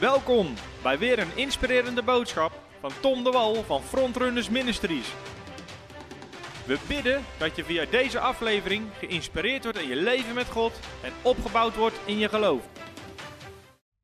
Welkom bij weer een inspirerende boodschap van Tom de Wal van Frontrunners Ministries. We bidden dat je via deze aflevering geïnspireerd wordt in je leven met God en opgebouwd wordt in je geloof.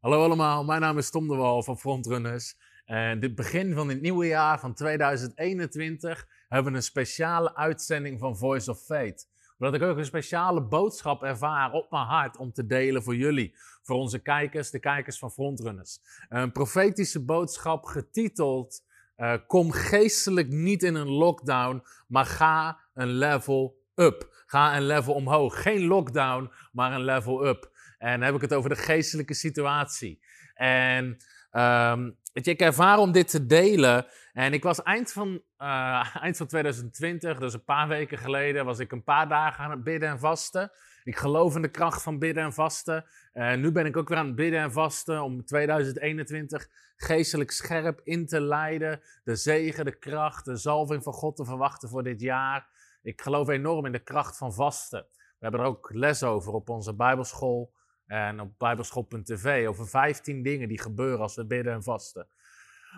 Hallo allemaal, mijn naam is Tom de Wal van Frontrunners. En dit begin van het nieuwe jaar van 2021 hebben we een speciale uitzending van Voice of Faith omdat ik ook een speciale boodschap ervaar op mijn hart om te delen voor jullie. Voor onze kijkers, de kijkers van Frontrunners. Een profetische boodschap getiteld uh, Kom geestelijk niet in een lockdown, maar ga een level up. Ga een level omhoog. Geen lockdown, maar een level up. En dan heb ik het over de geestelijke situatie. En um, weet je, ik ervaar om dit te delen. En ik was eind van, uh, eind van 2020, dus een paar weken geleden, was ik een paar dagen aan het bidden en vasten. Ik geloof in de kracht van bidden en vasten. En nu ben ik ook weer aan het bidden en vasten om 2021 geestelijk scherp in te leiden. De zegen, de kracht, de zalving van God te verwachten voor dit jaar. Ik geloof enorm in de kracht van vasten. We hebben er ook les over op onze Bijbelschool en op bijbelschool.tv over 15 dingen die gebeuren als we bidden en vasten.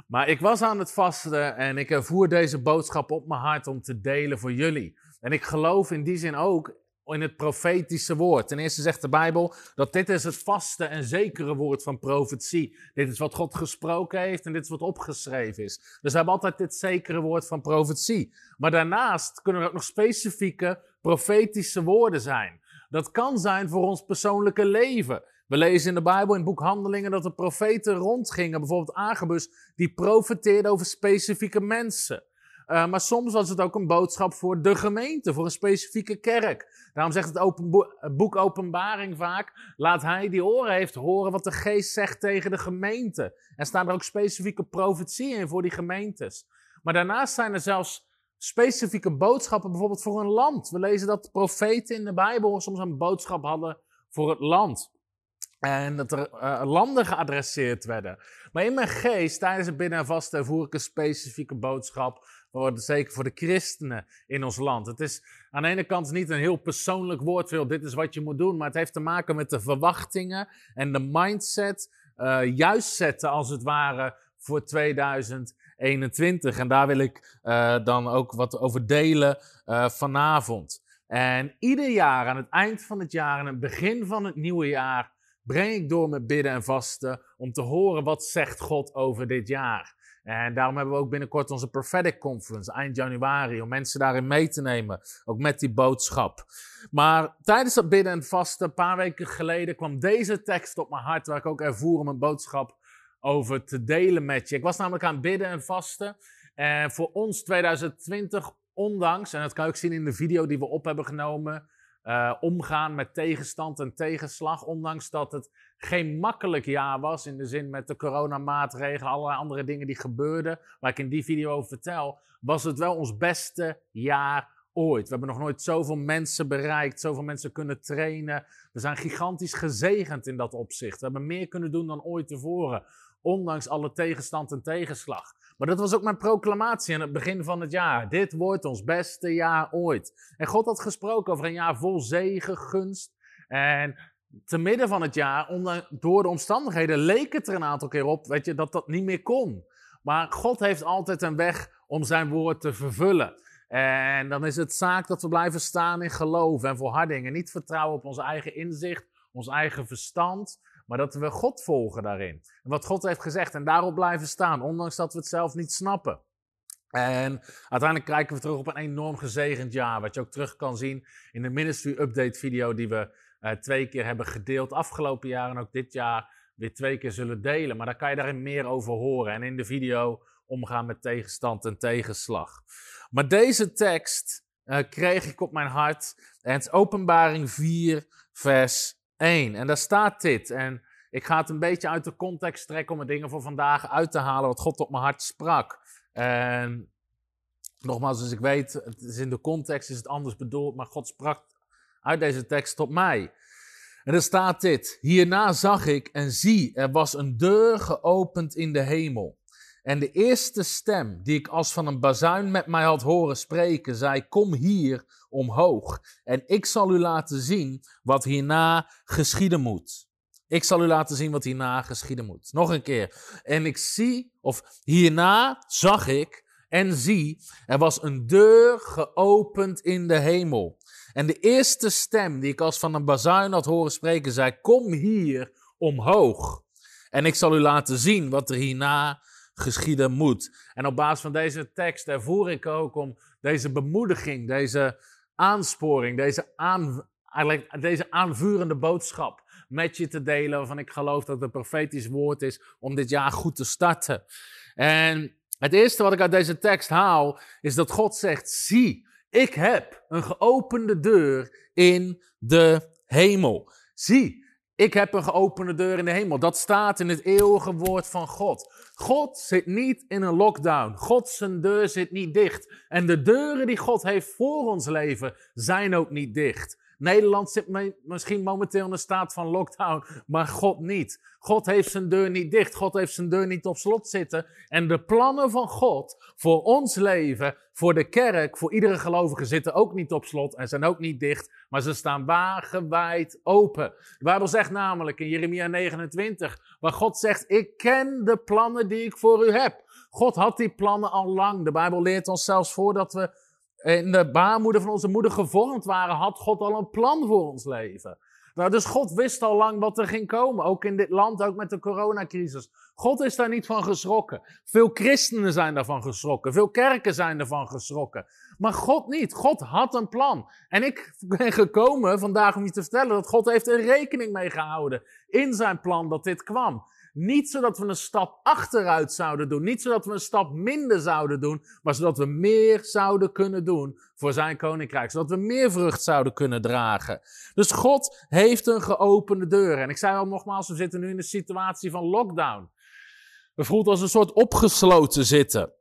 Maar ik was aan het vasten en ik ervoer deze boodschap op mijn hart om te delen voor jullie. En ik geloof in die zin ook in het profetische woord. Ten eerste zegt de Bijbel dat dit is het vaste en zekere woord van profetie. Dit is wat God gesproken heeft en dit is wat opgeschreven is. Dus we hebben altijd dit zekere woord van profetie. Maar daarnaast kunnen er ook nog specifieke profetische woorden zijn. Dat kan zijn voor ons persoonlijke leven. We lezen in de Bijbel, in het boek Handelingen, dat er profeten rondgingen, bijvoorbeeld Agabus, die profeteerde over specifieke mensen. Uh, maar soms was het ook een boodschap voor de gemeente, voor een specifieke kerk. Daarom zegt het, open boek Openbaring vaak: laat hij die oren heeft horen wat de geest zegt tegen de gemeente. En staan er ook specifieke profetieën in voor die gemeentes. Maar daarnaast zijn er zelfs specifieke boodschappen, bijvoorbeeld voor een land. We lezen dat profeten in de Bijbel soms een boodschap hadden voor het land. En dat er uh, landen geadresseerd werden. Maar in mijn geest, tijdens het binnen- en vasten, voer ik een specifieke boodschap. Zeker voor de christenen in ons land. Het is aan de ene kant niet een heel persoonlijk woord, dit is wat je moet doen. Maar het heeft te maken met de verwachtingen en de mindset. Uh, juist zetten, als het ware, voor 2021. En daar wil ik uh, dan ook wat over delen vanavond. En ieder jaar, aan het eind van het jaar en het begin van het nieuwe jaar, breng ik door met bidden en vasten om te horen wat zegt God over dit jaar. En daarom hebben we ook binnenkort onze Prophetic Conference eind januari, om mensen daarin mee te nemen, ook met die boodschap. Maar tijdens dat bidden en vasten, een paar weken geleden, kwam deze tekst op mijn hart, waar ik ook ervoer om een boodschap over te delen met je. Ik was namelijk aan bidden en vasten. En voor ons 2020, ondanks, en dat kan je ook zien in de video die we op hebben genomen, uh, omgaan met tegenstand en tegenslag. Ondanks dat het geen makkelijk jaar was, in de zin met de coronamaatregelen, allerlei andere dingen die gebeurden, waar ik in die video over vertel, was het wel ons beste jaar ooit. We hebben nog nooit zoveel mensen bereikt, zoveel mensen kunnen trainen. We zijn gigantisch gezegend in dat opzicht. We hebben meer kunnen doen dan ooit tevoren ondanks alle tegenstand en tegenslag. Maar dat was ook mijn proclamatie aan het begin van het jaar. Dit wordt ons beste jaar ooit. En God had gesproken over een jaar vol zegen, gunst. En te midden van het jaar, door de omstandigheden, leek het er een aantal keer op weet je, dat dat niet meer kon. Maar God heeft altijd een weg om zijn woord te vervullen. En dan is het zaak dat we blijven staan in geloof en volharding. En niet vertrouwen op ons eigen inzicht, ons eigen verstand. Maar dat we God volgen daarin. Wat God heeft gezegd en daarop blijven staan, ondanks dat we het zelf niet snappen. En uiteindelijk kijken we terug op een enorm gezegend jaar. Wat je ook terug kan zien in de Ministry Update video die we uh, twee keer hebben gedeeld afgelopen jaar. En ook dit jaar weer twee keer zullen delen. Maar daar kan je daarin meer over horen. En in de video omgaan met tegenstand en tegenslag. Maar deze tekst uh, kreeg ik op mijn hart. En het is openbaring 4 vers 1. En daar staat dit. En ik ga het een beetje uit de context trekken om de dingen voor vandaag uit te halen wat God op mijn hart sprak. En nogmaals, dus ik weet, het is in de context is het anders bedoeld, maar God sprak uit deze tekst tot mij. En er staat dit: Hierna zag ik en zie, er was een deur geopend in de hemel. En de eerste stem die ik als van een bazuin met mij had horen spreken, zei: Kom hier omhoog, en ik zal u laten zien wat hierna geschieden moet. Ik zal u laten zien wat hierna geschieden moet. Nog een keer. En ik zie, of hierna zag ik en zie, er was een deur geopend in de hemel. En de eerste stem die ik als van een bazuin had horen spreken, zei: Kom hier omhoog. En ik zal u laten zien wat er hierna geschieden moet. En op basis van deze tekst ervoer ik ook om deze bemoediging, deze aansporing, deze, aan, deze aanvurende boodschap met je te delen. Waarvan ik geloof dat het profetisch woord is om dit jaar goed te starten. En het eerste wat ik uit deze tekst haal is dat God zegt: Zie, ik heb een geopende deur in de hemel. Zie, ik heb een geopende deur in de hemel. Dat staat in het eeuwige woord van God. God zit niet in een lockdown. God zijn deur zit niet dicht. En de deuren die God heeft voor ons leven zijn ook niet dicht. Nederland zit misschien momenteel in een staat van lockdown, maar God niet. God heeft zijn deur niet dicht. God heeft zijn deur niet op slot zitten. En de plannen van God voor ons leven, voor de kerk, voor iedere gelovige zitten ook niet op slot en zijn ook niet dicht, maar ze staan wagenwijd open. De Bijbel zegt namelijk in Jeremia 29, waar God zegt: Ik ken de plannen die ik voor u heb. God had die plannen al lang. De Bijbel leert ons zelfs voordat we in de baarmoeder van onze moeder gevormd waren, had God al een plan voor ons leven. Nou, dus God wist al lang wat er ging komen, ook in dit land, ook met de coronacrisis. God is daar niet van geschrokken. Veel christenen zijn daarvan geschrokken, veel kerken zijn ervan geschrokken. Maar God niet. God had een plan. En ik ben gekomen vandaag om je te vertellen dat God heeft er rekening mee gehouden in zijn plan dat dit kwam. Niet zodat we een stap achteruit zouden doen, niet zodat we een stap minder zouden doen, maar zodat we meer zouden kunnen doen voor zijn koninkrijk, zodat we meer vrucht zouden kunnen dragen. Dus God heeft een geopende deur. En ik zei al nogmaals, we zitten nu in een situatie van lockdown. We voelt als een soort opgesloten zitten.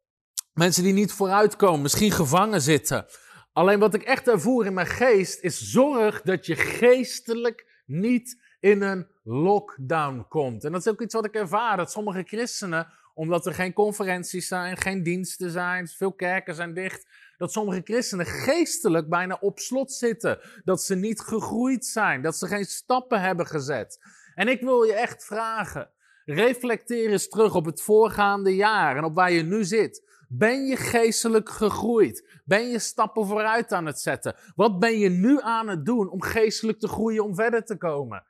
Mensen die niet vooruitkomen, misschien gevangen zitten. Alleen wat ik echt ervoer in mijn geest is zorg dat je geestelijk niet in een lockdown komt. En dat is ook iets wat ik ervaar, dat sommige christenen, omdat er geen conferenties zijn, geen diensten zijn, veel kerken zijn dicht, dat sommige christenen geestelijk bijna op slot zitten. Dat ze niet gegroeid zijn, dat ze geen stappen hebben gezet. En ik wil je echt vragen, reflecteer eens terug op het voorgaande jaar en op waar je nu zit. Ben je geestelijk gegroeid? Ben je stappen vooruit aan het zetten? Wat ben je nu aan het doen om geestelijk te groeien, om verder te komen?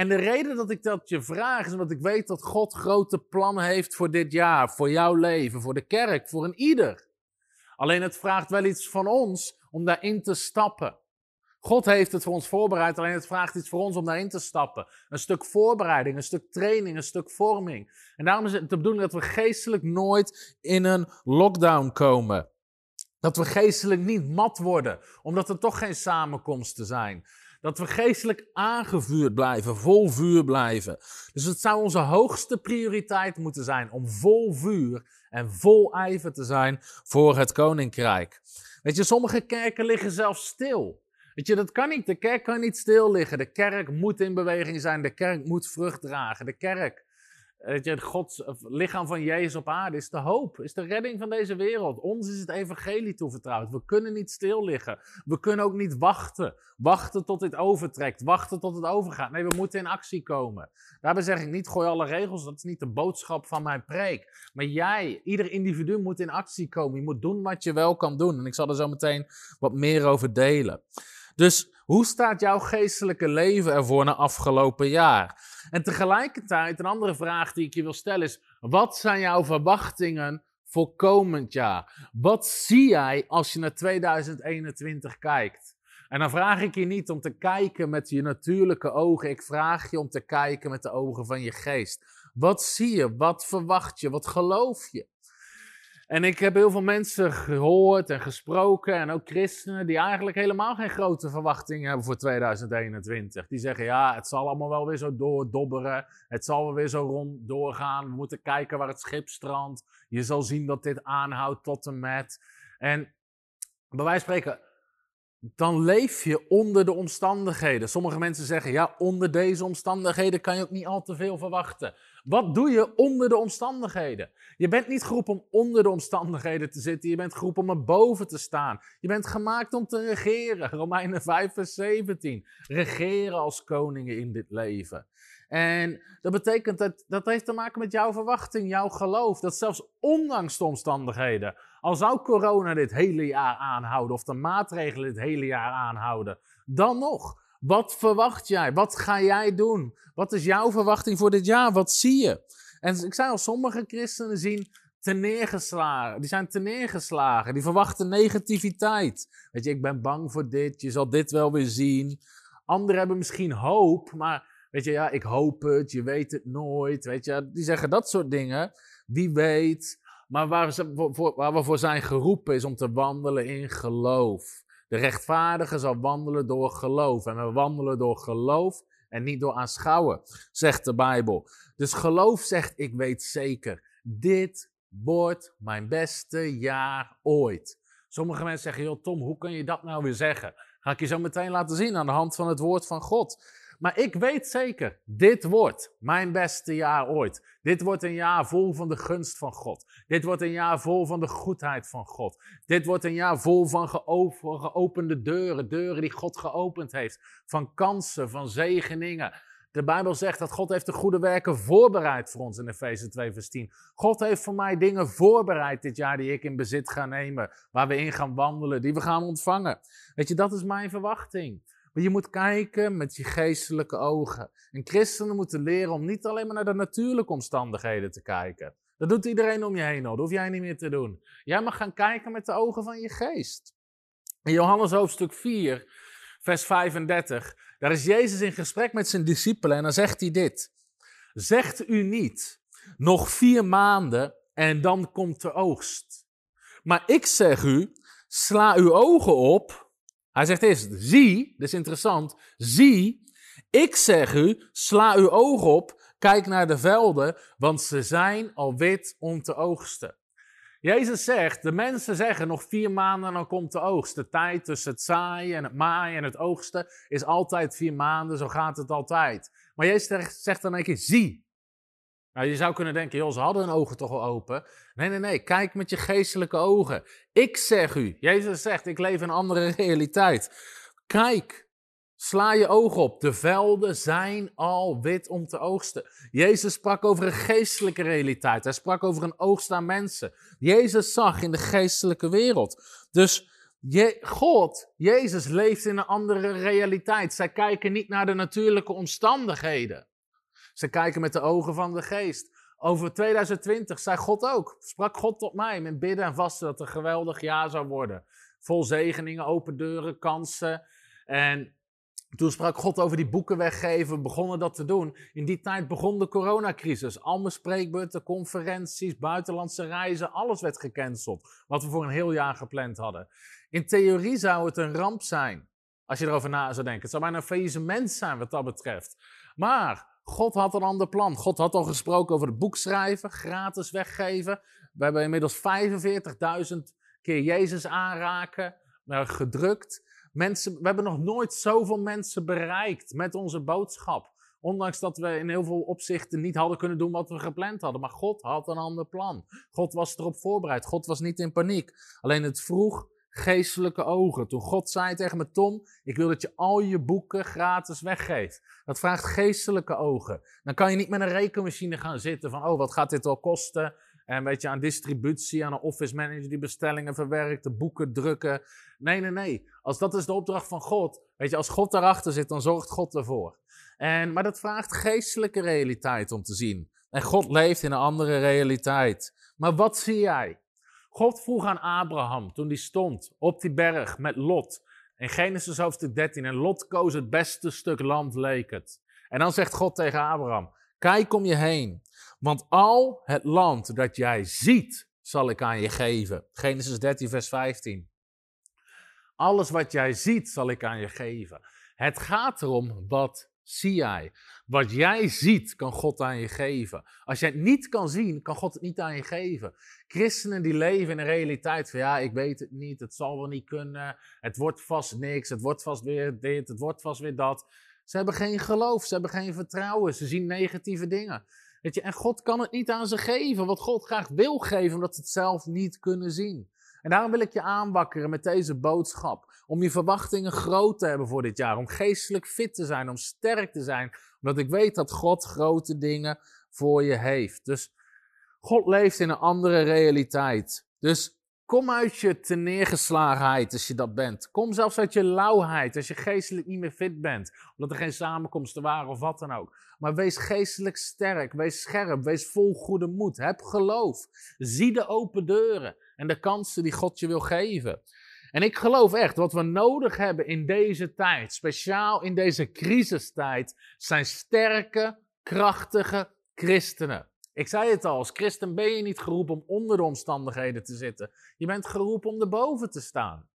En de reden dat ik dat je vraag is omdat ik weet dat God grote plannen heeft voor dit jaar, voor jouw leven, voor de kerk, voor een ieder. Alleen het vraagt wel iets van ons om daarin te stappen. God heeft het voor ons voorbereid, alleen het vraagt iets voor ons om daarin te stappen. Een stuk voorbereiding, een stuk training, een stuk vorming. En daarom is het de bedoeling dat we geestelijk nooit in een lockdown komen. Dat we geestelijk niet mat worden, omdat er toch geen samenkomsten zijn. Dat we geestelijk aangevuurd blijven, vol vuur blijven. Dus het zou onze hoogste prioriteit moeten zijn om vol vuur en vol ijver te zijn voor het koninkrijk. Weet je, sommige kerken liggen zelfs stil. Weet je, dat kan niet. De kerk kan niet stil liggen. De kerk moet in beweging zijn. De kerk moet vrucht dragen. De kerk Weet je, Gods lichaam van Jezus op aarde is de hoop, is de redding van deze wereld. Ons is het evangelie toevertrouwd. We kunnen niet stil liggen. We kunnen ook niet wachten. Wachten tot dit overtrekt. Wachten tot het overgaat. Nee, we moeten in actie komen. Daarbij zeg ik niet, gooi alle regels. Dat is niet de boodschap van mijn preek. Maar jij, ieder individu moet in actie komen. Je moet doen wat je wel kan doen. En ik zal er zo meteen wat meer over delen. Dus hoe staat jouw geestelijke leven ervoor na afgelopen jaar? En tegelijkertijd, een andere vraag die ik je wil stellen is: wat zijn jouw verwachtingen voor komend jaar? Wat zie jij als je naar 2021 kijkt? En dan vraag ik je niet om te kijken met je natuurlijke ogen, ik vraag je om te kijken met de ogen van je geest. Wat zie je? Wat verwacht je? Wat geloof je? En ik heb heel veel mensen gehoord en gesproken, en ook christenen, die eigenlijk helemaal geen grote verwachtingen hebben voor 2021. Die zeggen, ja, het zal allemaal wel weer zo doordobberen, het zal wel weer zo rond doorgaan, we moeten kijken waar het schip strandt, je zal zien dat dit aanhoudt tot en met. En bij wijze van spreken, dan leef je onder de omstandigheden. Sommige mensen zeggen, ja, onder deze omstandigheden kan je ook niet al te veel verwachten. Wat doe je onder de omstandigheden? Je bent niet geroepen om onder de omstandigheden te zitten, je bent geroepen om erboven te staan. Je bent gemaakt om te regeren. Romeinen 5 vers 17. Regeren als koningen in dit leven. En dat betekent dat dat heeft te maken met jouw verwachting, jouw geloof. Dat zelfs ondanks de omstandigheden, al zou corona dit hele jaar aanhouden of de maatregelen dit hele jaar aanhouden, dan nog. Wat verwacht jij? Wat ga jij doen? Wat is jouw verwachting voor dit jaar? Wat zie je? En ik zei al, sommige christenen zien neergeslagen. Die zijn neergeslagen. Die verwachten negativiteit. Weet je, ik ben bang voor dit. Je zal dit wel weer zien. Anderen hebben misschien hoop, maar Weet je, ja, ik hoop het, je weet het nooit. Weet je, die zeggen dat soort dingen. Wie weet. Maar waar, we voor zijn geroepen is om te wandelen in geloof. De rechtvaardige zal wandelen door geloof. En we wandelen door geloof en niet door aanschouwen, zegt de Bijbel. Dus geloof zegt, ik weet zeker, dit wordt mijn beste jaar ooit. Sommige mensen zeggen, joh Tom, hoe kun je dat nou weer zeggen? Ga ik je zo meteen laten zien aan de hand van het woord van God. Maar ik weet zeker, dit wordt mijn beste jaar ooit. Dit wordt een jaar vol van de gunst van God. Dit wordt een jaar vol van de goedheid van God. Dit wordt een jaar vol van geopende deuren, deuren die God geopend heeft. Van kansen, van zegeningen. De Bijbel zegt dat God heeft de goede werken voorbereid voor ons in Efeze 2 vers 10. God heeft voor mij dingen voorbereid dit jaar die ik in bezit ga nemen, waar we in gaan wandelen, die we gaan ontvangen. Weet je, dat is mijn verwachting. Maar je moet kijken met je geestelijke ogen. En christenen moeten leren om niet alleen maar naar de natuurlijke omstandigheden te kijken. Dat doet iedereen om je heen al. Dat hoef jij niet meer te doen. Jij mag gaan kijken met de ogen van je geest. In Johannes hoofdstuk 4, vers 35, daar is Jezus in gesprek met zijn discipelen en dan zegt hij dit. Zegt u niet, nog vier maanden en dan komt de oogst. Maar ik zeg u, sla uw ogen op hij zegt eerst, zie, dat is interessant, zie, ik zeg u, sla uw oog op, kijk naar de velden, want ze zijn al wit om te oogsten. Jezus zegt, de mensen zeggen nog vier maanden en dan komt de oogst. De tijd tussen het zaaien en het maaien en het oogsten is altijd vier maanden, zo gaat het altijd. Maar Jezus zegt dan een keer, zie, nou, je zou kunnen denken, joh, ze hadden hun ogen toch al open. Nee, nee, nee, kijk met je geestelijke ogen. Ik zeg u, Jezus zegt, ik leef in een andere realiteit. Kijk, sla je ogen op, de velden zijn al wit om te oogsten. Jezus sprak over een geestelijke realiteit, hij sprak over een oogst aan mensen. Jezus zag in de geestelijke wereld. Dus je, God, Jezus leeft in een andere realiteit. Zij kijken niet naar de natuurlijke omstandigheden. Ze kijken met de ogen van de geest. Over 2020 zei God ook, sprak God tot mij met bidden en vasten dat het een geweldig jaar zou worden. Vol zegeningen, open deuren, kansen. En toen sprak God over die boeken weggeven, we begonnen dat te doen. In die tijd begon de coronacrisis. Al mijn conferenties, buitenlandse reizen, alles werd gecanceld. Wat we voor een heel jaar gepland hadden. In theorie zou het een ramp zijn, als je erover na zou denken. Het zou bijna een faillissement zijn wat dat betreft. Maar God had een ander plan. God had al gesproken over het boek schrijven, gratis weggeven. We hebben inmiddels 45.000 keer Jezus aanraken, uh, gedrukt. Mensen, we hebben nog nooit zoveel mensen bereikt met onze boodschap. Ondanks dat we in heel veel opzichten niet hadden kunnen doen wat we gepland hadden. Maar God had een ander plan. God was erop voorbereid. God was niet in paniek. Alleen het vroeg geestelijke ogen. Toen God zei tegen me, Tom, ik wil dat je al je boeken gratis weggeeft. Dat vraagt geestelijke ogen. Dan kan je niet met een rekenmachine gaan zitten van, oh, wat gaat dit al kosten? En weet je, aan distributie, aan een office manager die bestellingen verwerkt, de boeken drukken. Nee, nee, nee. Als dat is de opdracht van God, weet je, als God daarachter zit, dan zorgt God ervoor. En, maar dat vraagt geestelijke realiteit om te zien. En God leeft in een andere realiteit. Maar wat zie jij? God vroeg aan Abraham toen hij stond op die berg met Lot. In Genesis hoofdstuk 13. En Lot koos het beste stuk land, leek het. En dan zegt God tegen Abraham: Kijk om je heen, want al het land dat jij ziet, zal ik aan je geven. Genesis 13, vers 15. Alles wat jij ziet, zal ik aan je geven. Het gaat erom wat zie jij. Wat jij ziet, kan God aan je geven. Als jij het niet kan zien, kan God het niet aan je geven. Christenen die leven in een realiteit van ja, ik weet het niet, het zal wel niet kunnen, het wordt vast niks, het wordt vast weer dit, het wordt vast weer dat. Ze hebben geen geloof, ze hebben geen vertrouwen, ze zien negatieve dingen. Weet je, en God kan het niet aan ze geven, wat God graag wil geven, omdat ze het zelf niet kunnen zien. En daarom wil ik je aanwakkeren met deze boodschap. Om je verwachtingen groot te hebben voor dit jaar. Om geestelijk fit te zijn, om sterk te zijn. Omdat ik weet dat God grote dingen voor je heeft. Dus God leeft in een andere realiteit. Dus kom uit je teneergeslagenheid als je dat bent. Kom zelfs uit je lauwheid als je geestelijk niet meer fit bent. Omdat er geen samenkomsten waren of wat dan ook. Maar wees geestelijk sterk, wees scherp, wees vol goede moed. Heb geloof. Zie de open deuren en de kansen die God je wil geven. En ik geloof echt, wat we nodig hebben in deze tijd, speciaal in deze crisistijd, zijn sterke, krachtige christenen. Ik zei het al, als christen ben je niet geroepen om onder de omstandigheden te zitten. Je bent geroepen om erboven te staan.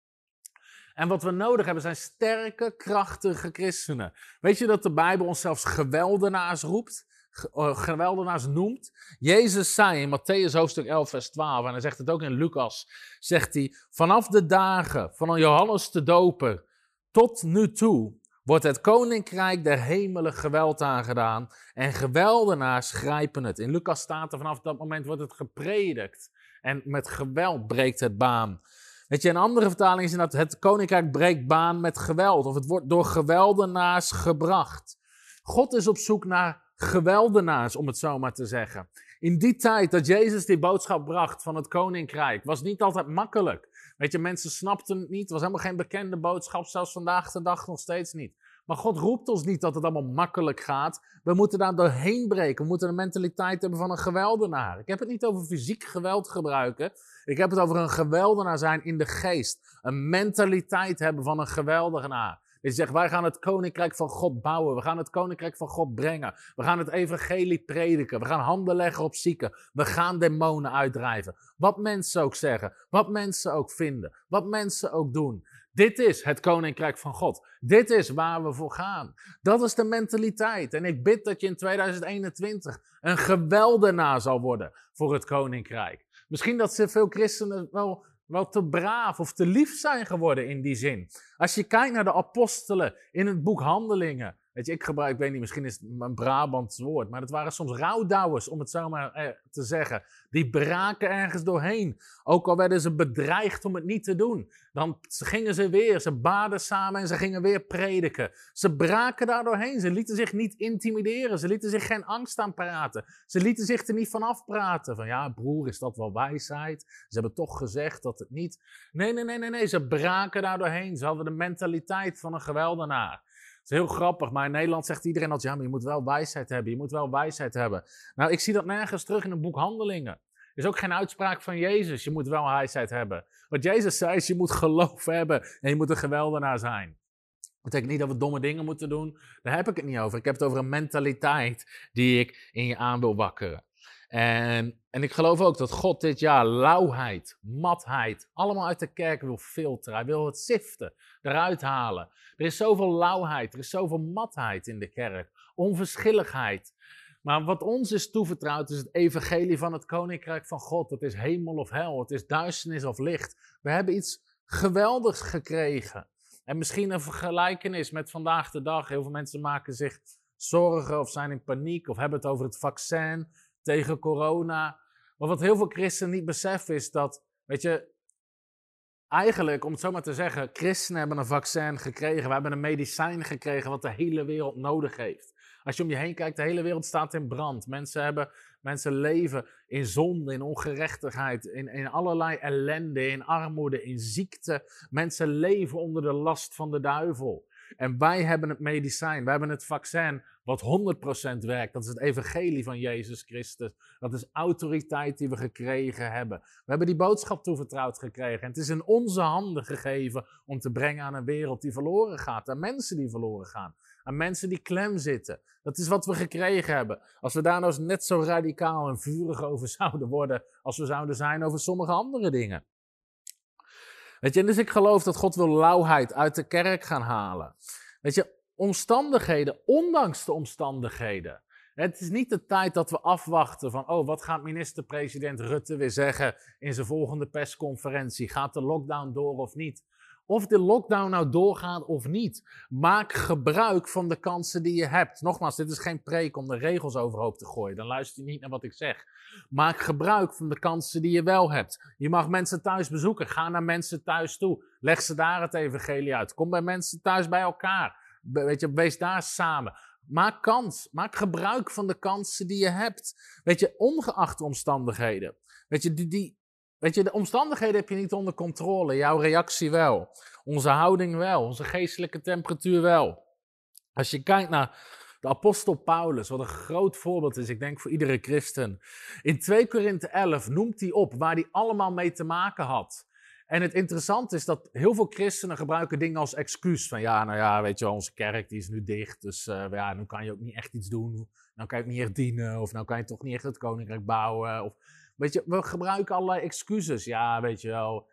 En wat we nodig hebben zijn sterke, krachtige christenen. Weet je dat de Bijbel ons zelfs geweldenaars roept? Eh, geweldenaars noemt. Jezus zei in Matthäus hoofdstuk 11, vers 12, en hij zegt het ook in Lucas, zegt hij, vanaf de dagen van Johannes de Doper tot nu toe wordt het koninkrijk der hemelen geweld aangedaan en geweldenaars grijpen het. In Lucas staat er vanaf dat moment wordt het gepredikt en met geweld breekt het baan. Weet je, een andere vertaling is dat het koninkrijk breekt baan met geweld of het wordt door geweldenaars gebracht. God is op zoek naar geweldenaars, om het zo maar te zeggen. In die tijd dat Jezus die boodschap bracht van het koninkrijk, was niet altijd makkelijk. Weet je, mensen snapten het niet. Het was helemaal geen bekende boodschap, zelfs vandaag de dag nog steeds niet. Maar God roept ons niet dat het allemaal makkelijk gaat. We moeten daar doorheen breken. We moeten een mentaliteit hebben van een geweldenaar. Ik heb het niet over fysiek geweld gebruiken. Ik heb het over een geweldenaar zijn in de geest. Een mentaliteit hebben van een geweldenaar. Je zegt, wij gaan het koninkrijk van God bouwen. We gaan het koninkrijk van God brengen. We gaan het evangelie prediken. We gaan handen leggen op zieken. We gaan demonen uitdrijven. Wat mensen ook zeggen. Wat mensen ook vinden. Wat mensen ook doen. Dit is het koninkrijk van God. Dit is waar we voor gaan. Dat is de mentaliteit. En ik bid dat je in 2021 een geweldenaar zal worden voor het koninkrijk. Misschien dat ze veel christenen wel wel te braaf of te lief zijn geworden in die zin. Als je kijkt naar de apostelen in het boek Handelingen, Weet je, ik gebruik, ik weet niet, misschien is het een Brabants woord, maar het waren soms rouwdouwers, om het zo maar eh, te zeggen. Die braken ergens doorheen. Ook al werden ze bedreigd om het niet te doen. Dan gingen ze weer, ze baden samen en ze gingen weer prediken. Ze braken daar doorheen. Ze lieten zich niet intimideren. Ze lieten zich geen angst aanpraten. Ze lieten zich er niet van afpraten. Van ja, broer, is dat wel wijsheid? Ze hebben toch gezegd dat het niet. Nee, nee, nee, nee, nee. Ze braken daar doorheen. Ze hadden de mentaliteit van een geweldenaar is heel grappig, maar in Nederland zegt iedereen altijd, ja, maar je moet wel wijsheid hebben, je moet wel wijsheid hebben. Nou, ik zie dat nergens terug in een boek Handelingen. Er is ook geen uitspraak van Jezus, je moet wel wijsheid hebben. Wat Jezus zei is, je moet geloof hebben en je moet een geweldenaar zijn. Dat betekent niet dat we domme dingen moeten doen, daar heb ik het niet over. Ik heb het over een mentaliteit die ik in je aan wil wakkeren. En, en ik geloof ook dat God dit jaar lauwheid, matheid, allemaal uit de kerk wil filteren. Hij wil het siften, eruit halen. Er is zoveel lauwheid, er is zoveel matheid in de kerk, onverschilligheid. Maar wat ons is toevertrouwd is het evangelie van het koninkrijk van God. Het is hemel of hel, het is duisternis of licht. We hebben iets geweldigs gekregen. En misschien een vergelijkenis met vandaag de dag. Heel veel mensen maken zich zorgen of zijn in paniek of hebben het over het vaccin tegen corona. Maar wat heel veel christenen niet beseffen is dat, weet je, eigenlijk, om het zo maar te zeggen, christenen hebben een vaccin gekregen. We hebben een medicijn gekregen wat de hele wereld nodig heeft. Als je om je heen kijkt, de hele wereld staat in brand. Mensen, hebben, mensen leven in zonde, in ongerechtigheid, in, in allerlei ellende, in armoede, in ziekte. Mensen leven onder de last van de duivel. En wij hebben het medicijn, wij hebben het vaccin wat 100% werkt. Dat is het evangelie van Jezus Christus. Dat is autoriteit die we gekregen hebben. We hebben die boodschap toevertrouwd gekregen. En het is in onze handen gegeven om te brengen aan een wereld die verloren gaat. Aan mensen die verloren gaan. Aan mensen die klem zitten. Dat is wat we gekregen hebben. Als we daar nou eens net zo radicaal en vurig over zouden worden als we zouden zijn over sommige andere dingen. Weet je, dus ik geloof dat God wil lauwheid uit de kerk gaan halen. Weet je, omstandigheden, ondanks de omstandigheden. Het is niet de tijd dat we afwachten van, oh, wat gaat minister-president Rutte weer zeggen in zijn volgende persconferentie? Gaat de lockdown door of niet? Of de lockdown nou doorgaat of niet. Maak gebruik van de kansen die je hebt. Nogmaals, dit is geen preek om de regels overhoop te gooien. Dan luister je niet naar wat ik zeg. Maak gebruik van de kansen die je wel hebt. Je mag mensen thuis bezoeken. Ga naar mensen thuis toe. Leg ze daar het evangelie uit. Kom bij mensen thuis bij elkaar. Weet je, wees daar samen. Maak kans. Maak gebruik van de kansen die je hebt. Weet je, ongeacht omstandigheden. Weet je, die, die, weet je, de omstandigheden heb je niet onder controle. Jouw reactie wel. Onze houding wel. Onze geestelijke temperatuur wel. Als je kijkt naar de apostel Paulus, wat een groot voorbeeld is, ik denk voor iedere christen. In 2 Korinthe 11 noemt hij op waar hij allemaal mee te maken had. En het interessante is dat heel veel christenen gebruiken dingen als excuus. Van ja, nou ja, weet je wel, onze kerk die is nu dicht, dus uh, ja, nu kan je ook niet echt iets doen. Nou kan je ook niet echt dienen, of nou kan je toch niet echt het koninkrijk bouwen. Of, weet je, we gebruiken allerlei excuses. Ja, weet je wel,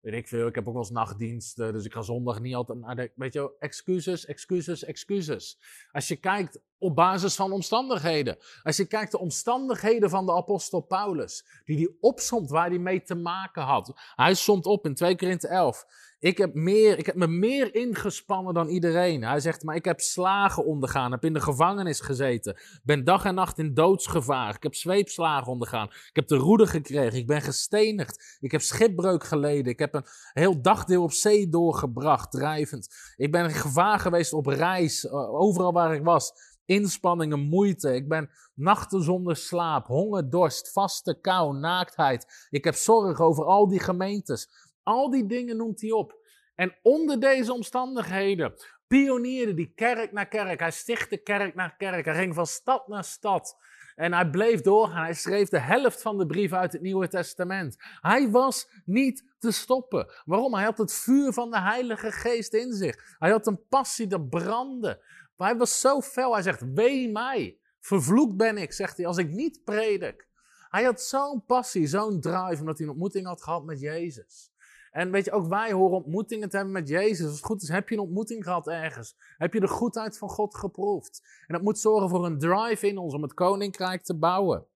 weet ik veel, ik heb ook wel eens nachtdiensten, dus ik ga zondag niet altijd naar de, weet je wel, excuses, excuses, excuses. Als je kijkt op basis van omstandigheden. Als je kijkt de omstandigheden van de apostel Paulus, die hij opsomt waar hij mee te maken had. Hij somt op in 2 Korinthe 11. Ik heb, meer, ik heb me meer ingespannen dan iedereen. Hij zegt, maar ik heb slagen ondergaan, heb in de gevangenis gezeten, ben dag en nacht in doodsgevaar, ik heb zweepslagen ondergaan, ik heb de roede gekregen, ik ben gestenigd, ik heb schipbreuk geleden, ik heb een heel dagdeel op zee doorgebracht, drijvend. Ik ben in gevaar geweest op reis, overal waar ik was inspanningen, moeite. Ik ben nachten zonder slaap, honger, dorst, vaste kou, naaktheid. Ik heb zorg over al die gemeentes. Al die dingen noemt hij op. En onder deze omstandigheden pionierde die kerk naar kerk. Hij stichtte kerk naar kerk. Hij ging van stad naar stad. En hij bleef doorgaan. Hij schreef de helft van de brief uit het Nieuwe Testament. Hij was niet te stoppen. Waarom? Hij had het vuur van de Heilige Geest in zich. Hij had een passie dat brandde. Maar hij was zo fel. Hij zegt: Wee mij. Vervloekt ben ik, zegt hij, als ik niet predik. Hij had zo'n passie, zo'n drive, omdat hij een ontmoeting had gehad met Jezus. En weet je, ook wij horen ontmoetingen te hebben met Jezus. Als het goed is, heb je een ontmoeting gehad ergens. Heb je de goedheid van God geproefd. En dat moet zorgen voor een drive in ons om het koninkrijk te bouwen.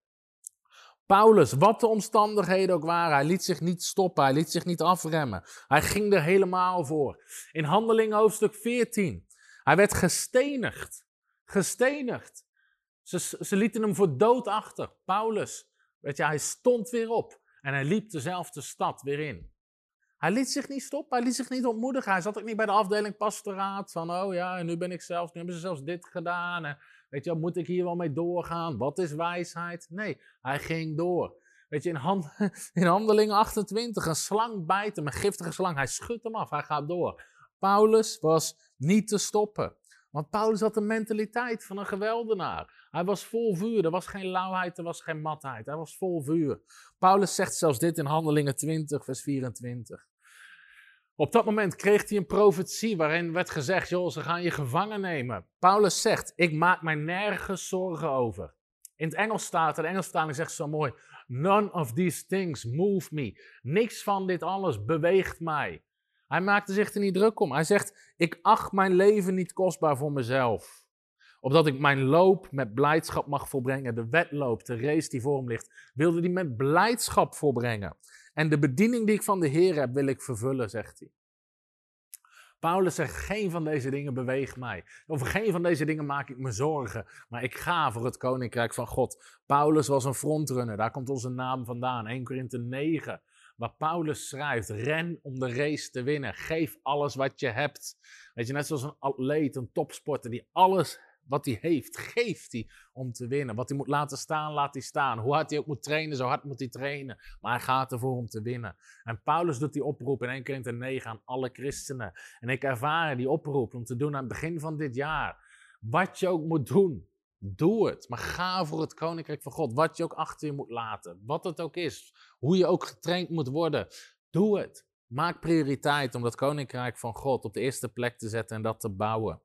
Paulus, wat de omstandigheden ook waren, hij liet zich niet stoppen, hij liet zich niet afremmen. Hij ging er helemaal voor. In Handelingen hoofdstuk 14, hij werd gestenigd. Gestenigd. Ze, ze lieten hem voor dood achter. Paulus, weet je, hij stond weer op en hij liep dezelfde stad weer in. Hij liet zich niet stoppen, hij liet zich niet ontmoedigen. Hij zat ook niet bij de afdeling pastoraat van, oh ja, en nu ben ik zelfs, nu hebben ze zelfs dit gedaan. Weet je, moet ik hier wel mee doorgaan? Wat is wijsheid? Nee, hij ging door. Weet je, in, hand, in handeling 28, een slang bijt hem, een giftige slang. Hij schudt hem af, hij gaat door. Paulus was niet te stoppen. Want Paulus had de mentaliteit van een geweldenaar. Hij was vol vuur. Er was geen lauwheid, er was geen matheid. Hij was vol vuur. Paulus zegt zelfs dit in Handelingen 20, vers 24. Op dat moment kreeg hij een profetie waarin werd gezegd: joh, ze gaan je gevangen nemen. Paulus zegt: Ik maak mij nergens zorgen over. In het Engels staat, de Engelstaling zegt zo mooi: None of these things move me. Niks van dit alles beweegt mij. Hij maakte zich er niet druk om. Hij zegt: Ik acht mijn leven niet kostbaar voor mezelf. Opdat ik mijn loop met blijdschap mag volbrengen. De wedloop, de race die voor hem ligt, wilde hij met blijdschap volbrengen. En de bediening die ik van de Heer heb, wil ik vervullen, zegt hij. Paulus zegt: Geen van deze dingen beweegt mij. Over geen van deze dingen maak ik me zorgen. Maar ik ga voor het koninkrijk van God. Paulus was een frontrunner. Daar komt onze naam vandaan. 1 Korinthe 9 waar Paulus schrijft: ren om de race te winnen. Geef alles wat je hebt. Weet je, net zoals een atleet, een topsporter die alles wat hij heeft, geeft hij om te winnen. Wat hij moet laten staan, laat hij staan. Hoe hard hij ook moet trainen, zo hard moet hij trainen. Maar hij gaat ervoor om te winnen. En Paulus doet die oproep in 1 Korinther 9 aan alle christenen. En ik ervaar die oproep om te doen aan het begin van dit jaar. Wat je ook moet doen, Doe het, maar ga voor het koninkrijk van God. Wat je ook achter je moet laten, wat het ook is, hoe je ook getraind moet worden. Doe het. Maak prioriteit om dat koninkrijk van God op de eerste plek te zetten en dat te bouwen.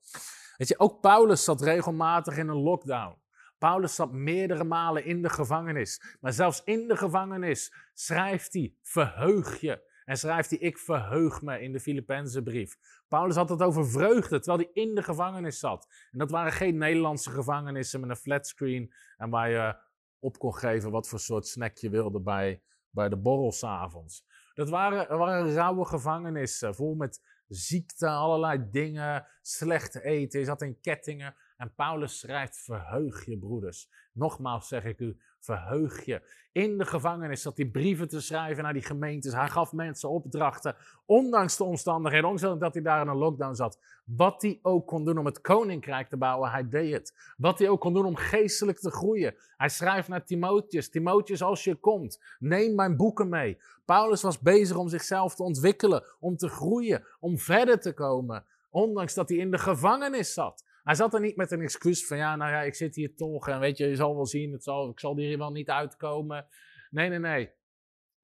Weet je, ook Paulus zat regelmatig in een lockdown. Paulus zat meerdere malen in de gevangenis. Maar zelfs in de gevangenis schrijft hij: verheug je En schrijft hij, ik verheug me in de Filipijnse brief. Paulus had het over vreugde, terwijl hij in de gevangenis zat. En dat waren geen Nederlandse gevangenissen met een flatscreen en waar je op kon geven wat voor soort snack je wilde bij, bij de borrel s'avonds. Dat waren, waren rauwe gevangenissen, vol met ziekte, allerlei dingen, slecht eten. Je zat in kettingen. En Paulus schrijft: Verheug je, broeders. Nogmaals zeg ik u: verheug je. In de gevangenis zat hij brieven te schrijven naar die gemeentes. Hij gaf mensen opdrachten, ondanks de omstandigheden, ondanks dat hij daar in een lockdown zat. Wat hij ook kon doen om het koninkrijk te bouwen, hij deed het. Wat hij ook kon doen om geestelijk te groeien. Hij schrijft naar Timotheus: Timotheus, als je komt, neem mijn boeken mee. Paulus was bezig om zichzelf te ontwikkelen, om te groeien, om verder te komen. Ondanks dat hij in de gevangenis zat. Hij zat er niet met een excuus van, ja, nou ja, ik zit hier toch en weet je, je zal wel zien, het zal, ik zal hier wel niet uitkomen. Nee, nee, nee.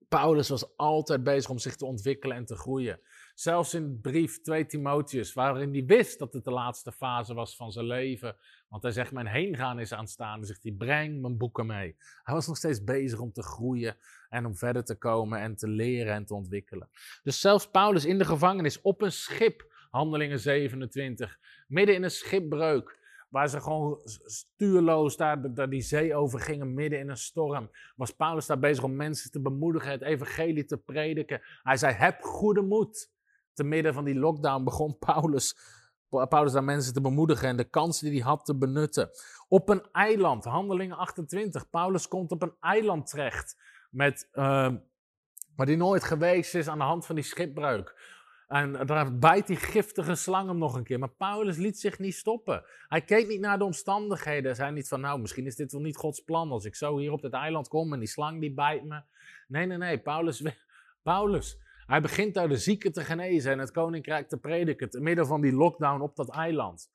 Paulus was altijd bezig om zich te ontwikkelen en te groeien. Zelfs in brief 2 Timotheus, waarin hij wist dat het de laatste fase was van zijn leven. Want hij zegt, mijn heengaan is aanstaande. Zegt hij, breng mijn boeken mee. Hij was nog steeds bezig om te groeien en om verder te komen en te leren en te ontwikkelen. Dus zelfs Paulus in de gevangenis op een schip Handelingen 27. Midden in een schipbreuk. Waar ze gewoon stuurloos daar, daar die zee over gingen, midden in een storm. Was Paulus daar bezig om mensen te bemoedigen, het evangelie te prediken. Hij zei: Heb goede moed. Te midden van die lockdown begon Paulus, Paulus daar mensen te bemoedigen en de kansen die hij had te benutten. Op een eiland, Handelingen 28. Paulus komt op een eiland terecht. Met, uh, waar hij nooit geweest is aan de hand van die schipbreuk. En daar bijt die giftige slang hem nog een keer. Maar Paulus liet zich niet stoppen. Hij keek niet naar de omstandigheden. Hij zei niet van, nou, misschien is dit wel niet Gods plan. Als ik zo hier op dit eiland kom en die slang die bijt me. Nee, nee, nee. Paulus, Paulus hij begint daar de zieken te genezen en het koninkrijk te prediken. Te midden van die lockdown op dat eiland.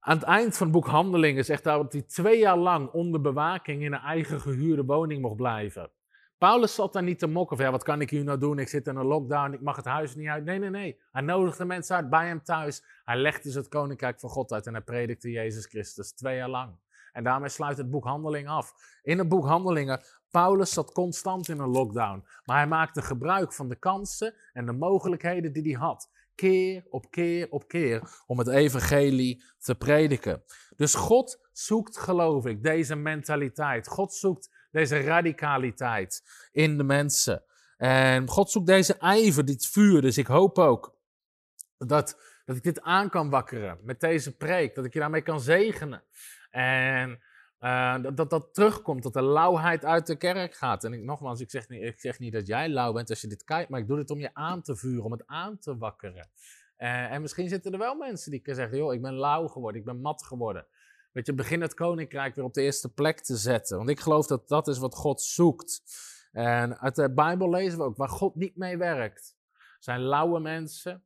Aan het eind van het boek Handelingen zegt hij dat hij twee jaar lang onder bewaking in een eigen gehuurde woning mocht blijven. Paulus zat daar niet te mokken van, ja, wat kan ik hier nou doen? Ik zit in een lockdown, ik mag het huis niet uit. Nee, nee, nee. Hij nodigde mensen uit bij hem thuis. Hij legde ze het koninkrijk van God uit en hij predikte Jezus Christus twee jaar lang. En daarmee sluit het boek Handelingen af. In het boek Handelingen, Paulus zat constant in een lockdown. Maar hij maakte gebruik van de kansen en de mogelijkheden die hij had. Keer op keer op keer om het evangelie te prediken. Dus God zoekt, geloof ik, deze mentaliteit. God zoekt deze radicaliteit in de mensen. En God zoekt deze ijver, dit vuur. Dus ik hoop ook dat, dat ik dit aan kan wakkeren met deze preek. Dat ik je daarmee kan zegenen. En uh, dat, dat dat terugkomt, dat de lauwheid uit de kerk gaat. En ik, nogmaals, ik zeg, niet, ik zeg niet dat jij lauw bent als je dit kijkt, maar ik doe dit om je aan te vuren, om het aan te wakkeren. Uh, en misschien zitten er wel mensen die zeggen, joh, ik ben lauw geworden, ik ben mat geworden. Weet je, begin het koninkrijk weer op de eerste plek te zetten. Want ik geloof dat dat is wat God zoekt. En uit de Bijbel lezen we ook, waar God niet mee werkt, zijn lauwe mensen.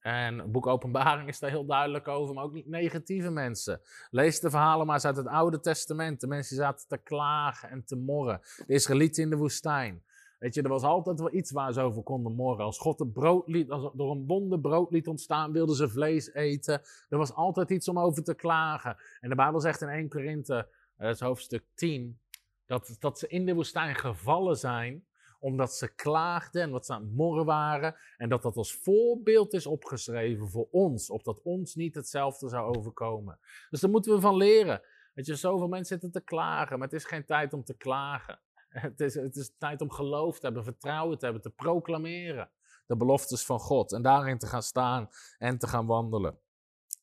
En het boek Openbaring is daar heel duidelijk over, maar ook niet negatieve mensen. Lees de verhalen maar eens uit het Oude Testament. De mensen zaten te klagen en te morren. De Israëlieten in de woestijn. Weet je, er was altijd wel iets waar ze over konden morgen. Als God het brood liet, als door een wonder brood liet ontstaan, wilden ze vlees eten. Er was altijd iets om over te klagen. En de Bijbel zegt in 1 Korinthe, dat is hoofdstuk 10, dat, dat ze in de woestijn gevallen zijn omdat ze klaagden en wat ze aan het morren waren. En dat dat als voorbeeld is opgeschreven voor ons, opdat ons niet hetzelfde zou overkomen. Dus daar moeten we van leren. Weet je, zoveel mensen zitten te klagen, maar het is geen tijd om te klagen. Het is, het is tijd om geloof te hebben, vertrouwen te hebben, te proclameren. De beloftes van God en daarin te gaan staan en te gaan wandelen.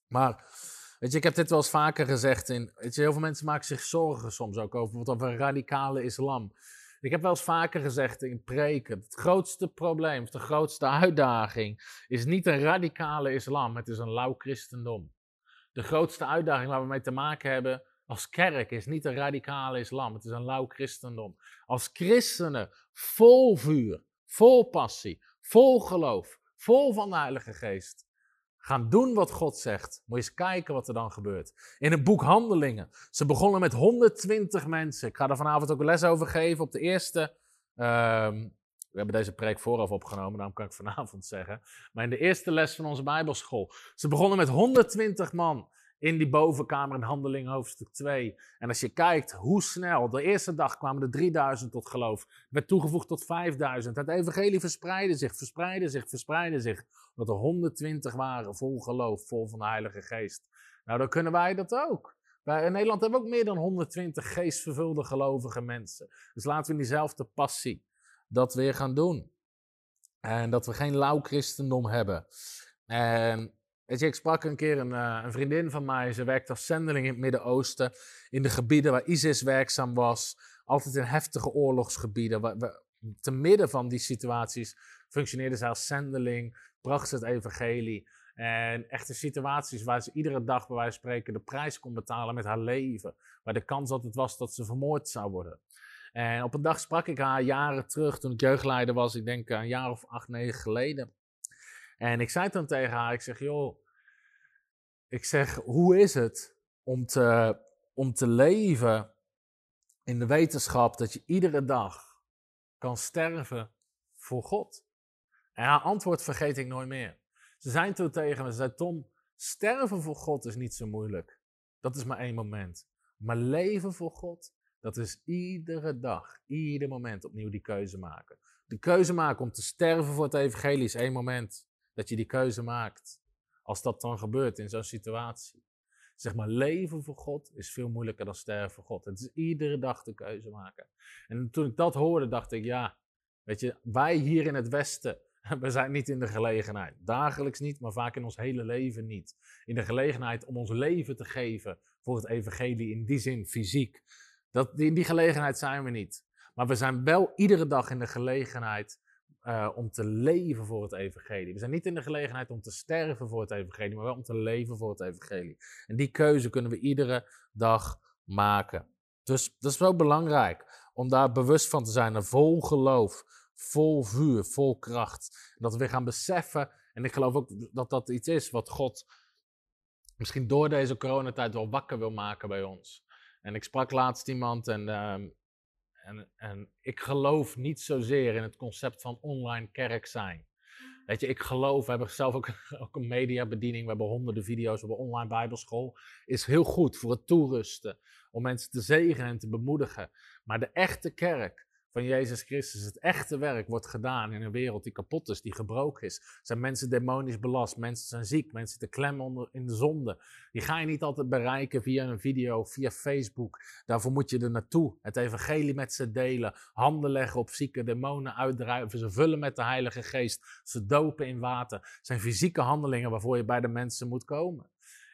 Maar, weet je, ik heb dit wel eens vaker gezegd. In, weet je, heel veel mensen maken zich zorgen soms ook over wat over een radicale islam. Ik heb wel eens vaker gezegd in preken: het grootste probleem, de grootste uitdaging is niet een radicale islam, het is een lauw christendom. De grootste uitdaging waar we mee te maken hebben als kerk is niet een radicale islam, het is een lauw christendom. Als christenen vol vuur, vol passie, vol geloof, vol van de Heilige Geest gaan doen wat God zegt. Moet je eens kijken wat er dan gebeurt. In het boek Handelingen. Ze begonnen met 120 mensen. Ik ga er vanavond ook een les over geven op de eerste. Ehm, we hebben deze preek vooraf opgenomen, daarom kan ik vanavond zeggen. Maar in de eerste les van onze Bijbelschool. Ze begonnen met 120 man in die bovenkamer in Handeling hoofdstuk 2. En als je kijkt hoe snel, de eerste dag kwamen er 3000 tot geloof, werd toegevoegd tot 5000. Het evangelie verspreidde zich, verspreidde zich, verspreidde zich. Dat er 120 waren vol geloof, vol van de Heilige Geest. Nou, dan kunnen wij dat ook. Wij in Nederland hebben we ook meer dan 120 geestvervulde gelovige mensen. Dus laten we in diezelfde passie dat weer gaan doen. En dat we geen lauw christendom hebben. En weet ik sprak een keer een, uh, een vriendin van mij. Ze werkt als zendeling in het Midden-Oosten. In de gebieden waar ISIS werkzaam was. Altijd in heftige oorlogsgebieden. Waar, te midden van die situaties functioneerde ze als zendeling. Bracht ze het evangelie. En echte situaties waar ze iedere dag, bij wijze spreken, de prijs kon betalen met haar leven. Waar de kans altijd was dat ze vermoord zou worden. En op een dag sprak ik haar jaren terug, toen ik jeugdleider was, ik denk een jaar of acht, negen geleden. En ik zei dan tegen haar, ik zeg, joh, ik zeg, hoe is het om te, om te leven in de wetenschap dat je iedere dag kan sterven voor God? En haar antwoord vergeet ik nooit meer. Ze zijn toen tegen me, ze zei, Tom, sterven voor God is niet zo moeilijk. Dat is maar één moment. Maar leven voor God, dat is iedere dag, ieder moment opnieuw die keuze maken. De keuze maken om te sterven voor het evangelie is één moment dat je die keuze maakt. Als dat dan gebeurt in zo'n situatie. Zeg maar, leven voor God is veel moeilijker dan sterven voor God. Het is iedere dag de keuze maken. En toen ik dat hoorde, dacht ik, ja, weet je, wij hier in het Westen, we zijn niet in de gelegenheid. Dagelijks niet, maar vaak in ons hele leven niet. In de gelegenheid om ons leven te geven voor het evangelie, in die zin fysiek. Dat, in die gelegenheid zijn we niet. Maar we zijn wel iedere dag in de gelegenheid uh, om te leven voor het evangelie. We zijn niet in de gelegenheid om te sterven voor het evangelie, maar wel om te leven voor het evangelie. En die keuze kunnen we iedere dag maken. Dus dat is wel belangrijk om daar bewust van te zijn, vol geloof, vol vuur, vol kracht. Dat we weer gaan beseffen, en ik geloof ook dat dat iets is wat God misschien door deze coronatijd wel wakker wil maken bij ons. En ik sprak laatst iemand en, uh, en, en ik geloof niet zozeer in het concept van online kerk zijn. Weet je, ik geloof, we hebben zelf ook, ook een mediabediening, we hebben honderden video's, we hebben online bijbelschool. Is heel goed voor het toerusten, om mensen te zegenen en te bemoedigen. Maar de echte kerk, van Jezus Christus. Het echte werk wordt gedaan in een wereld die kapot is, die gebroken is. Zijn mensen demonisch belast, mensen zijn ziek, mensen zitten klem onder in de zonde. Die ga je niet altijd bereiken via een video, via Facebook. Daarvoor moet je er naartoe. Het evangelie met ze delen, handen leggen op zieke demonen uitdrijven, ze vullen met de Heilige Geest, ze dopen in water. Het zijn fysieke handelingen waarvoor je bij de mensen moet komen.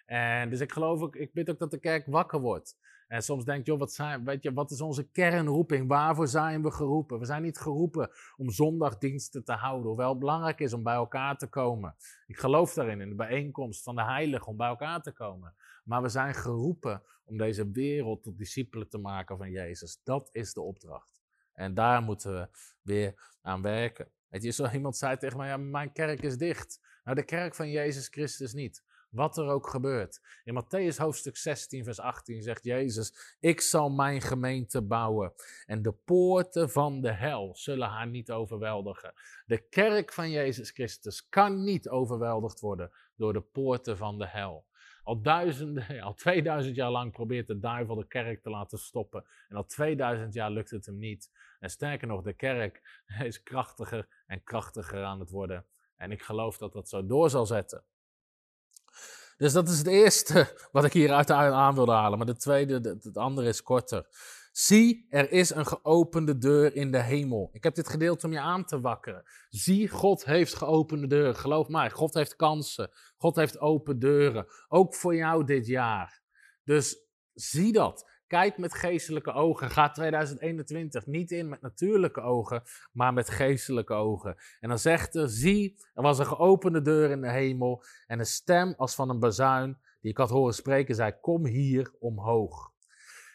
En dus ik geloof ook, ik bid ook dat de kerk wakker wordt. En soms denk je, wat, zijn, weet je, wat is onze kernroeping? Waarvoor zijn we geroepen? We zijn niet geroepen om zondagdiensten te houden, hoewel het belangrijk is om bij elkaar te komen. Ik geloof daarin, in de bijeenkomst van de heiligen, om bij elkaar te komen. Maar we zijn geroepen om deze wereld tot discipelen te maken van Jezus. Dat is de opdracht. En daar moeten we weer aan werken. Weet je, zo iemand zei tegen mij, ja, mijn kerk is dicht. Nou, de kerk van Jezus Christus niet. Wat er ook gebeurt. In Matthäus hoofdstuk 16, vers 18 zegt Jezus: Ik zal mijn gemeente bouwen. En de poorten van de hel zullen haar niet overweldigen. De kerk van Jezus Christus kan niet overweldigd worden door de poorten van de hel. Al duizenden, al 2000 jaar lang probeert de duivel de kerk te laten stoppen. En al 2000 jaar lukt het hem niet. En sterker nog, de kerk is krachtiger en krachtiger aan het worden. En ik geloof dat dat zo door zal zetten. Dus dat is het eerste wat ik hier uit aan wilde halen. Maar de tweede, het andere is korter. Zie, er is een geopende deur in de hemel. Ik heb dit gedeeld om je aan te wakkeren. Zie, God heeft geopende deuren. Geloof mij, God heeft kansen. God heeft open deuren. Ook voor jou dit jaar. Dus zie dat. Kijk met geestelijke ogen. Ga 2021 niet in met natuurlijke ogen, maar met geestelijke ogen. En dan zegt er: Zie, er was een geopende deur in de hemel. En een stem als van een bazuin, die ik had horen spreken, zei: Kom hier omhoog.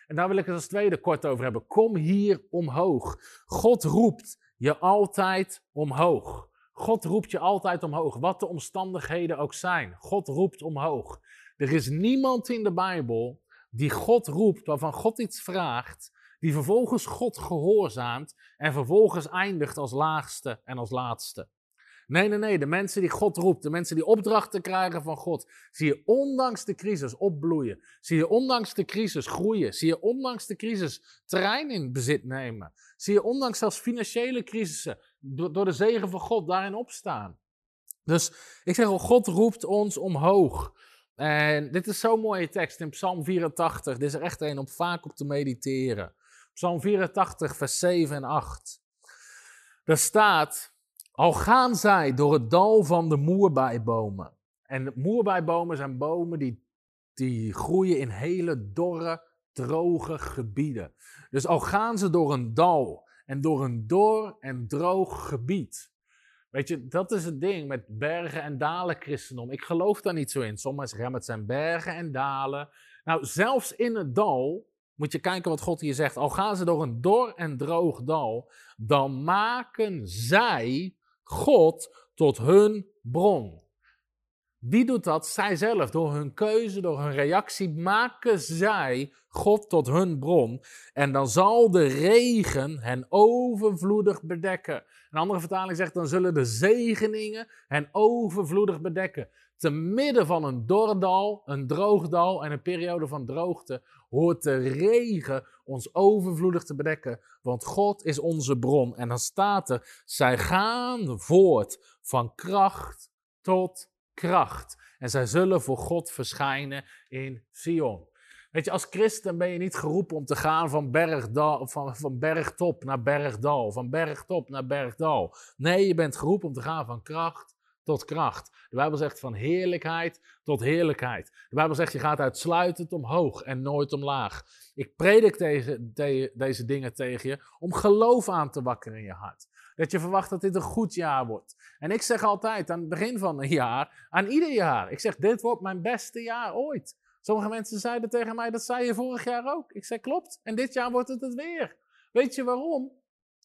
En daar wil ik het als tweede kort over hebben. Kom hier omhoog. God roept je altijd omhoog. God roept je altijd omhoog, wat de omstandigheden ook zijn. God roept omhoog. Er is niemand in de Bijbel die God roept, waarvan God iets vraagt, die vervolgens God gehoorzaamt en vervolgens eindigt als laagste en als laatste. Nee, nee, nee. De mensen die God roept, de mensen die opdrachten krijgen van God, zie je ondanks de crisis opbloeien. Zie je ondanks de crisis groeien. Zie je ondanks de crisis terrein in bezit nemen. Zie je ondanks zelfs financiële crisissen door de zegen van God daarin opstaan. Dus ik zeg al, God roept ons omhoog. En dit is zo'n mooie tekst in Psalm 84. Dit is er echt een om vaak op te mediteren. Psalm 84, vers 7 en 8. Daar staat, al gaan zij door het dal van de moerbijbomen. En moerbijbomen zijn bomen die, die groeien in hele dorre, droge gebieden. Dus al gaan ze door een dal en door een dor en droog gebied. Weet je, dat is het ding met bergen en dalen christendom. Ik geloof daar niet zo in. Sommigen zeggen, het zijn bergen en dalen. Nou, zelfs in het dal moet je kijken wat God hier zegt. Al gaan ze door een dor en droog dal, dan maken zij God tot hun bron. Wie doet dat? Zij zelf. Door hun keuze, door hun reactie maken zij God tot hun bron. En dan zal de regen hen overvloedig bedekken. Een andere vertaling zegt, dan zullen de zegeningen hen overvloedig bedekken. Te midden van een dordal, een droogdal en een periode van droogte hoort de regen ons overvloedig te bedekken, want God is onze bron. En dan staat er, zij gaan voort van kracht tot kracht. En zij zullen voor God verschijnen in Sion. Weet je, als christen ben je niet geroepen om te gaan van, bergdal, van, van bergtop naar bergdal, van bergtop naar bergdal. Nee, je bent geroepen om te gaan van kracht tot kracht. De Bijbel zegt van heerlijkheid tot heerlijkheid. De Bijbel zegt je gaat uitsluitend omhoog en nooit omlaag. Ik predik tegen, deze dingen tegen je om geloof aan te wakkeren in je hart. Dat je verwacht dat dit een goed jaar wordt. En ik zeg altijd aan het begin van een jaar, aan ieder jaar, ik zeg dit wordt mijn beste jaar ooit. Sommige mensen zeiden tegen mij, dat zei je vorig jaar ook. Ik zeg klopt, en dit jaar wordt het het weer. Weet je waarom?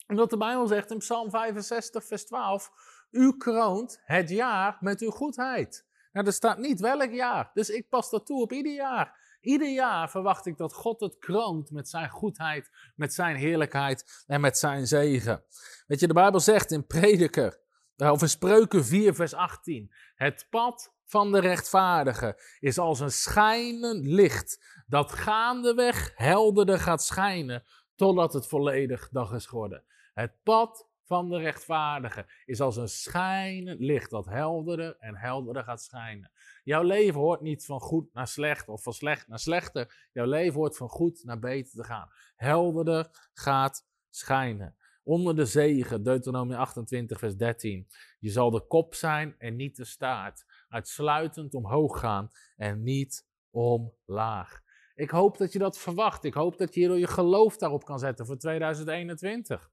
Omdat de Bijbel zegt in Psalm 65, vers 12, u kroont het jaar met uw goedheid. Nou, er staat niet welk jaar, dus ik pas dat toe op ieder jaar. Ieder jaar verwacht ik dat God het kroont met zijn goedheid, met zijn heerlijkheid en met zijn zegen. Weet je, de Bijbel zegt in Prediker, of in Spreuken 4, vers 18: Het pad van de rechtvaardige is als een schijnend licht dat gaandeweg helderder gaat schijnen totdat het volledig dag is geworden. Het pad van de rechtvaardige is als een schijnend licht dat helderder en helderder gaat schijnen. Jouw leven hoort niet van goed naar slecht of van slecht naar slechter. Jouw leven hoort van goed naar beter te gaan. Helderder gaat schijnen. Onder de zegen, Deuteronomie 28, vers 13. Je zal de kop zijn en niet de staart. Uitsluitend omhoog gaan en niet omlaag. Ik hoop dat je dat verwacht. Ik hoop dat je hier je geloof daarop kan zetten voor 2021.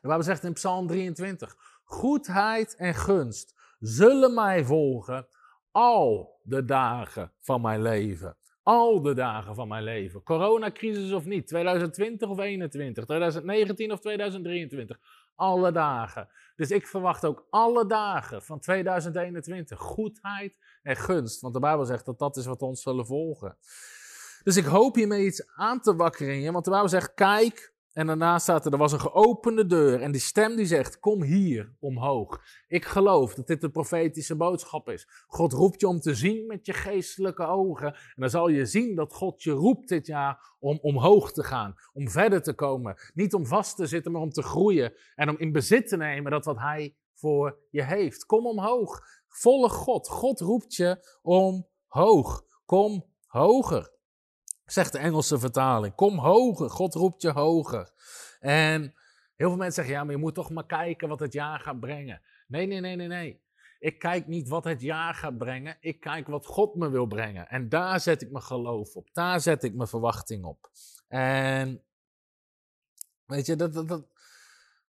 De Bijbel zegt in Psalm 23: Goedheid en gunst zullen mij volgen al de dagen van mijn leven. Al de dagen van mijn leven. Coronacrisis of niet, 2020 of 2021, 2019 of 2023. Alle dagen. Dus ik verwacht ook alle dagen van 2021 goedheid en gunst. Want de Bijbel zegt dat dat is wat ons zullen volgen. Dus ik hoop hiermee iets aan te wakkeren je. Want de Bijbel zegt: Kijk, en daarna staat er, er was een geopende deur en die stem die zegt, kom hier omhoog. Ik geloof dat dit de profetische boodschap is. God roept je om te zien met je geestelijke ogen. En dan zal je zien dat God je roept dit jaar om omhoog te gaan, om verder te komen. Niet om vast te zitten, maar om te groeien en om in bezit te nemen dat wat Hij voor je heeft. Kom omhoog, volg God. God roept je omhoog. Kom hoger. Zegt de Engelse vertaling. Kom hoger. God roept je hoger. En heel veel mensen zeggen, ja, maar je moet toch maar kijken wat het jaar gaat brengen. Nee, nee, nee, nee, nee. Ik kijk niet wat het jaar gaat brengen. Ik kijk wat God me wil brengen. En daar zet ik mijn geloof op. Daar zet ik mijn verwachting op. En weet je, dat, dat,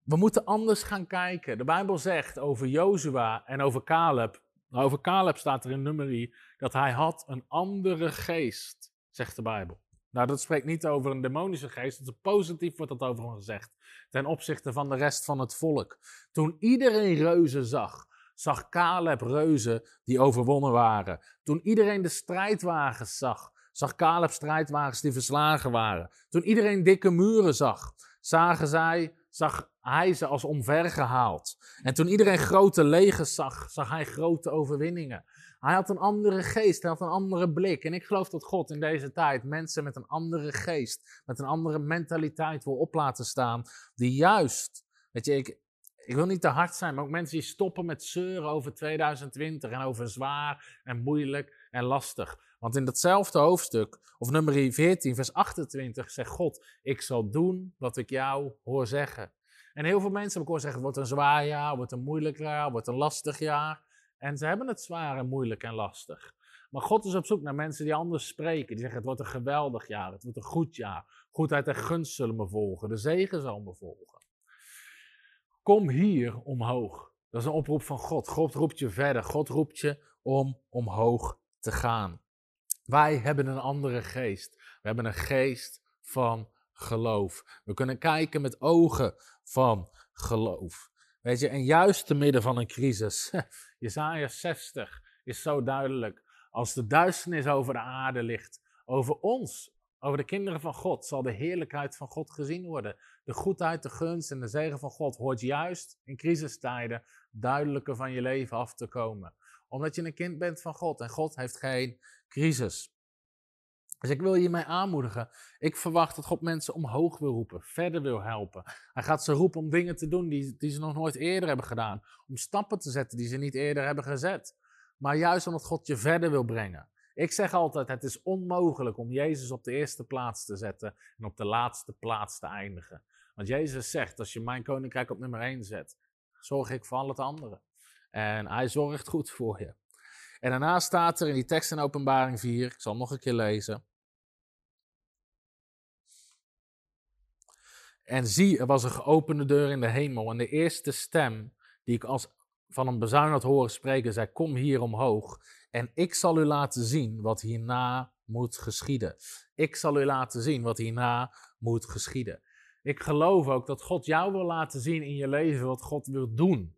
we moeten anders gaan kijken. De Bijbel zegt over Jozua en over Caleb. Over Caleb staat er in nummerie dat hij had een andere geest zegt de Bijbel. Nou, dat spreekt niet over een demonische geest, dat is positief wordt dat over hem gezegd. Ten opzichte van de rest van het volk. Toen iedereen reuzen zag, zag Caleb reuzen die overwonnen waren. Toen iedereen de strijdwagens zag, zag Caleb strijdwagens die verslagen waren. Toen iedereen dikke muren zag, zagen zij zag hij ze als omvergehaald. En toen iedereen grote legers zag, zag hij grote overwinningen. Hij had een andere geest, hij had een andere blik. En ik geloof dat God in deze tijd mensen met een andere geest, met een andere mentaliteit wil op laten staan. Die juist, weet je, ik, ik wil niet te hard zijn, maar ook mensen die stoppen met zeuren over 2020 en over zwaar en moeilijk en lastig. Want in datzelfde hoofdstuk, of nummer 14, vers 28, zegt God: Ik zal doen wat ik jou hoor zeggen. En heel veel mensen hebben hoor zeggen: Het wordt een zwaar jaar, wordt een moeilijk jaar, wordt een lastig jaar. En ze hebben het zwaar en moeilijk en lastig. Maar God is op zoek naar mensen die anders spreken. Die zeggen: Het wordt een geweldig jaar, het wordt een goed jaar. Goedheid en gunst zullen me volgen, de zegen zal me volgen. Kom hier omhoog. Dat is een oproep van God. God roept je verder. God roept je om omhoog te gaan. Wij hebben een andere geest. We hebben een geest van geloof. We kunnen kijken met ogen van geloof. Weet je, en juist te midden van een crisis, Jesaja 60 is zo duidelijk. Als de duisternis over de aarde ligt, over ons, over de kinderen van God, zal de heerlijkheid van God gezien worden. De goedheid, de gunst en de zegen van God hoort juist in crisistijden duidelijker van je leven af te komen. Omdat je een kind bent van God en God heeft geen crisis. Dus ik wil je mee aanmoedigen. Ik verwacht dat God mensen omhoog wil roepen, verder wil helpen. Hij gaat ze roepen om dingen te doen die, die ze nog nooit eerder hebben gedaan. Om stappen te zetten die ze niet eerder hebben gezet. Maar juist omdat God je verder wil brengen. Ik zeg altijd, het is onmogelijk om Jezus op de eerste plaats te zetten en op de laatste plaats te eindigen. Want Jezus zegt, als je mijn koninkrijk op nummer 1 zet, zorg ik voor al het andere. En hij zorgt goed voor je. En daarna staat er in die tekst in openbaring 4, ik zal nog een keer lezen. En zie, er was een geopende deur in de hemel en de eerste stem die ik als van een bezuin had horen spreken, zei, kom hier omhoog en ik zal u laten zien wat hierna moet geschieden. Ik zal u laten zien wat hierna moet geschieden. Ik geloof ook dat God jou wil laten zien in je leven wat God wil doen.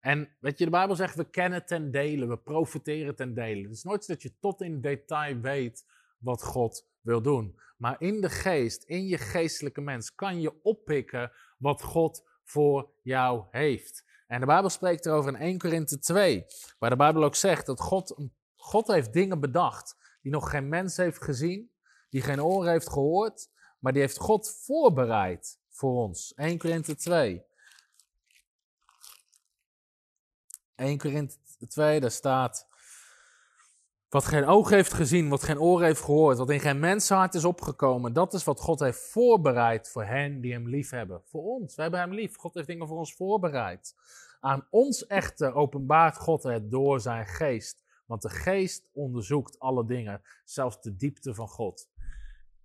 En weet je, de Bijbel zegt, we kennen ten dele, we profiteren ten dele. Het is nooit dat je tot in detail weet wat God wil doen. Maar in de geest, in je geestelijke mens, kan je oppikken wat God voor jou heeft. En de Bijbel spreekt erover in 1 Korinthe 2, waar de Bijbel ook zegt dat God, God heeft dingen bedacht die nog geen mens heeft gezien, die geen oren heeft gehoord, maar die heeft God voorbereid voor ons. 1 Korinthe 2. 1 Korinthe 2, daar staat. Wat geen oog heeft gezien, wat geen oor heeft gehoord, wat in geen mensenhart is opgekomen, dat is wat God heeft voorbereid voor hen die hem lief hebben. Voor ons, wij hebben hem lief. God heeft dingen voor ons voorbereid. Aan ons echter openbaart God het door zijn geest. Want de geest onderzoekt alle dingen, zelfs de diepte van God.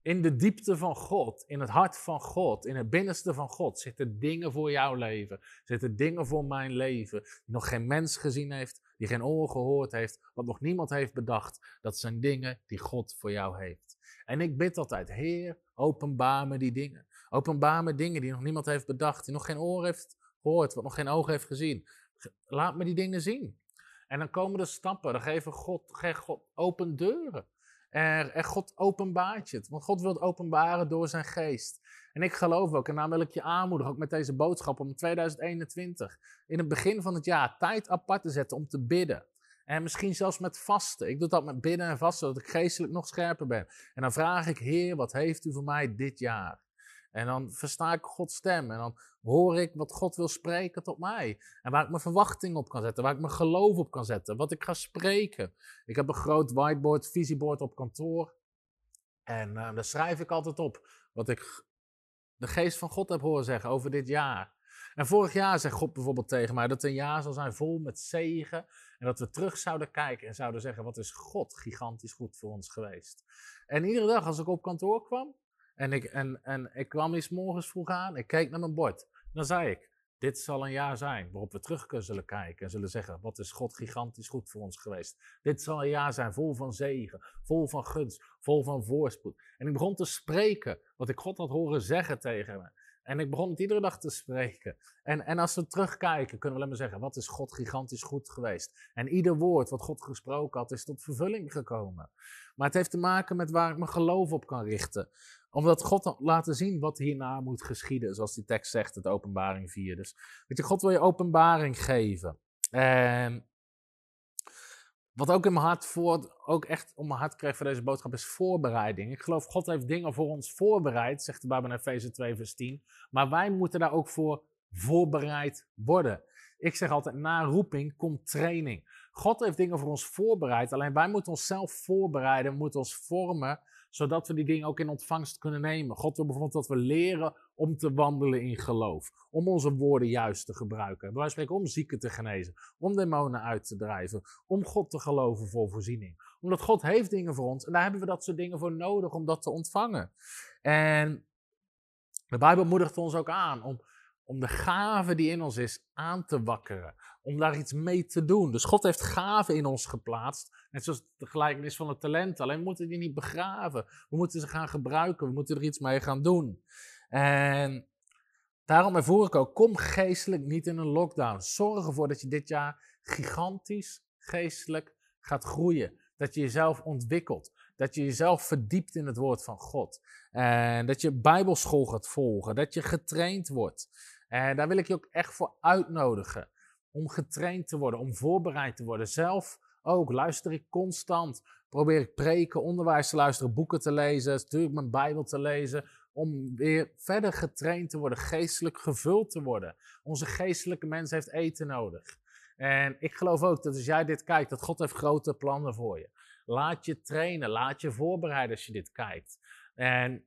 In de diepte van God, in het hart van God, in het binnenste van God zitten dingen voor jouw leven. Zitten dingen voor mijn leven die nog geen mens gezien heeft, die geen oor gehoord heeft, wat nog niemand heeft bedacht. Dat zijn dingen die God voor jou heeft. En ik bid altijd, Heer, openbaar me die dingen. Openbaar me dingen die nog niemand heeft bedacht, die nog geen oor heeft gehoord, wat nog geen oog heeft gezien. Laat me die dingen zien. En dan komen de stappen, dan geven God, geeft God open deuren. Er God openbaart je het. Want God wil het openbaren door zijn geest. En ik geloof ook, en daar wil ik je aanmoedigen, ook met deze boodschap om 2021, in het begin van het jaar, tijd apart te zetten om te bidden. En misschien zelfs met vasten. Ik doe dat met bidden en vasten, zodat ik geestelijk nog scherper ben. En dan vraag ik, Heer, wat heeft u voor mij dit jaar? En dan versta ik Gods stem. En dan hoor ik wat God wil spreken tot mij. En waar ik mijn verwachting op kan zetten. Waar ik mijn geloof op kan zetten. Wat ik ga spreken. Ik heb een groot whiteboard, visieboard op kantoor. En uh, daar schrijf ik altijd op wat ik de geest van God heb horen zeggen over dit jaar. En vorig jaar zei God bijvoorbeeld tegen mij dat een jaar zal zijn vol met zegen. En dat we terug zouden kijken en zouden zeggen: wat is God gigantisch goed voor ons geweest. En iedere dag als ik op kantoor kwam, en ik, en, en ik kwam eens morgens vroeg aan, ik keek naar mijn bord. Dan zei ik, dit zal een jaar zijn waarop we terug zullen kijken en zullen zeggen, wat is God gigantisch goed voor ons geweest. Dit zal een jaar zijn vol van zegen, vol van gunst, vol van voorspoed. En ik begon te spreken wat ik God had horen zeggen tegen me. En ik begon het iedere dag te spreken. En, en als we terugkijken, kunnen we alleen maar zeggen: wat is God gigantisch goed geweest? En ieder woord wat God gesproken had, is tot vervulling gekomen. Maar het heeft te maken met waar ik mijn geloof op kan richten. Omdat God laten zien wat hierna moet geschieden, zoals die tekst zegt, het openbaring 4. Dus weet je, God wil je openbaring geven. En wat ook in mijn hart voor, ook echt om mijn hart kreeg voor deze boodschap, is voorbereiding. Ik geloof, God heeft dingen voor ons voorbereid, zegt de Bijbel in Efeze 2, vers 10. Maar wij moeten daar ook voor voorbereid worden. Ik zeg altijd, na roeping komt training. God heeft dingen voor ons voorbereid, alleen wij moeten onszelf voorbereiden, moeten ons vormen, zodat we die dingen ook in ontvangst kunnen nemen. God wil bijvoorbeeld dat we leren om te wandelen in geloof, om onze woorden juist te gebruiken. Wij spreken om zieken te genezen, om demonen uit te drijven, om God te geloven voor voorziening. Omdat God heeft dingen voor ons en daar hebben we dat soort dingen voor nodig om dat te ontvangen. En de Bijbel moedigt ons ook aan om om de gave die in ons is aan te wakkeren. Om daar iets mee te doen. Dus God heeft gaven in ons geplaatst. Net zoals de gelijkenis van het talent. Alleen we moeten die niet begraven. We moeten ze gaan gebruiken. We moeten er iets mee gaan doen. En daarom ervoor ik ook, kom geestelijk niet in een lockdown. Zorg ervoor dat je dit jaar gigantisch geestelijk gaat groeien. Dat je jezelf ontwikkelt. Dat je jezelf verdiept in het woord van God. En dat je bijbelschool gaat volgen. Dat je getraind wordt. En daar wil ik je ook echt voor uitnodigen. Om getraind te worden, om voorbereid te worden. Zelf ook luister ik constant. Probeer ik preken, onderwijs te luisteren, boeken te lezen, natuurlijk mijn Bijbel te lezen. Om weer verder getraind te worden, geestelijk gevuld te worden. Onze geestelijke mens heeft eten nodig. En ik geloof ook dat als jij dit kijkt, dat God heeft grote plannen voor je. Laat je trainen, laat je voorbereiden als je dit kijkt. En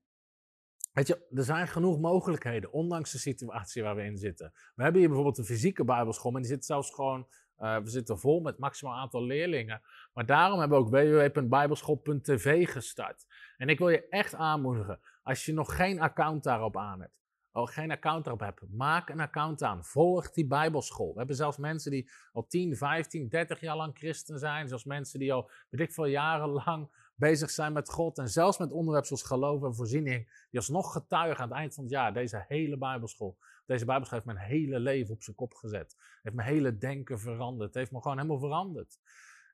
Weet je, er zijn genoeg mogelijkheden, ondanks de situatie waar we in zitten. We hebben hier bijvoorbeeld een fysieke bijbelschool, maar die zit zelfs gewoon, uh, we zitten vol met maximaal aantal leerlingen. Maar daarom hebben we ook www.bijbelschool.tv gestart. En ik wil je echt aanmoedigen, als je nog geen account daarop aan hebt, of geen account daarop hebt, maak een account aan. Volg die bijbelschool. We hebben zelfs mensen die al 10, 15, 30 jaar lang christen zijn. Zelfs mensen die al, weet ik veel, jarenlang bezig zijn met God en zelfs met onderwerpen zoals geloof en voorziening, die alsnog getuigen aan het eind van het jaar, deze hele Bijbelschool, deze Bijbelschool heeft mijn hele leven op zijn kop gezet. Heeft mijn hele denken veranderd. Heeft me gewoon helemaal veranderd.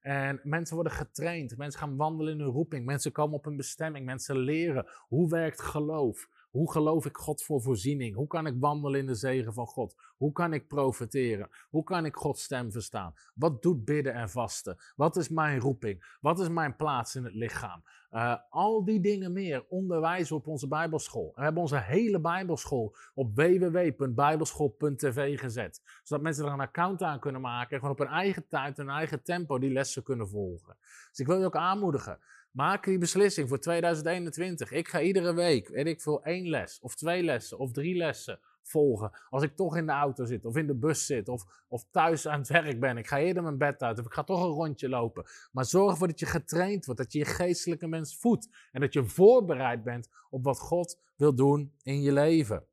En mensen worden getraind, mensen gaan wandelen in hun roeping, mensen komen op hun bestemming, mensen leren. Hoe werkt geloof. Hoe geloof ik God voor voorziening? Hoe kan ik wandelen in de zegen van God? Hoe kan ik profiteren? Hoe kan ik Gods stem verstaan? Wat doet bidden en vasten? Wat is mijn roeping? Wat is mijn plaats in het lichaam? Uh, al die dingen meer onderwijzen op onze Bijbelschool. We hebben onze hele Bijbelschool op www.bijbelschool.tv gezet. Zodat mensen er een account aan kunnen maken en gewoon op hun eigen tijd en eigen tempo die lessen kunnen volgen. Dus ik wil je ook aanmoedigen. Maak die beslissing voor 2021. Ik ga iedere week, weet ik veel, één les of twee lessen of drie lessen volgen. Als ik toch in de auto zit of in de bus zit of, of thuis aan het werk ben. Ik ga eerder mijn bed uit of ik ga toch een rondje lopen. Maar zorg ervoor dat je getraind wordt, dat je je geestelijke mens voedt. En dat je voorbereid bent op wat God wil doen in je leven.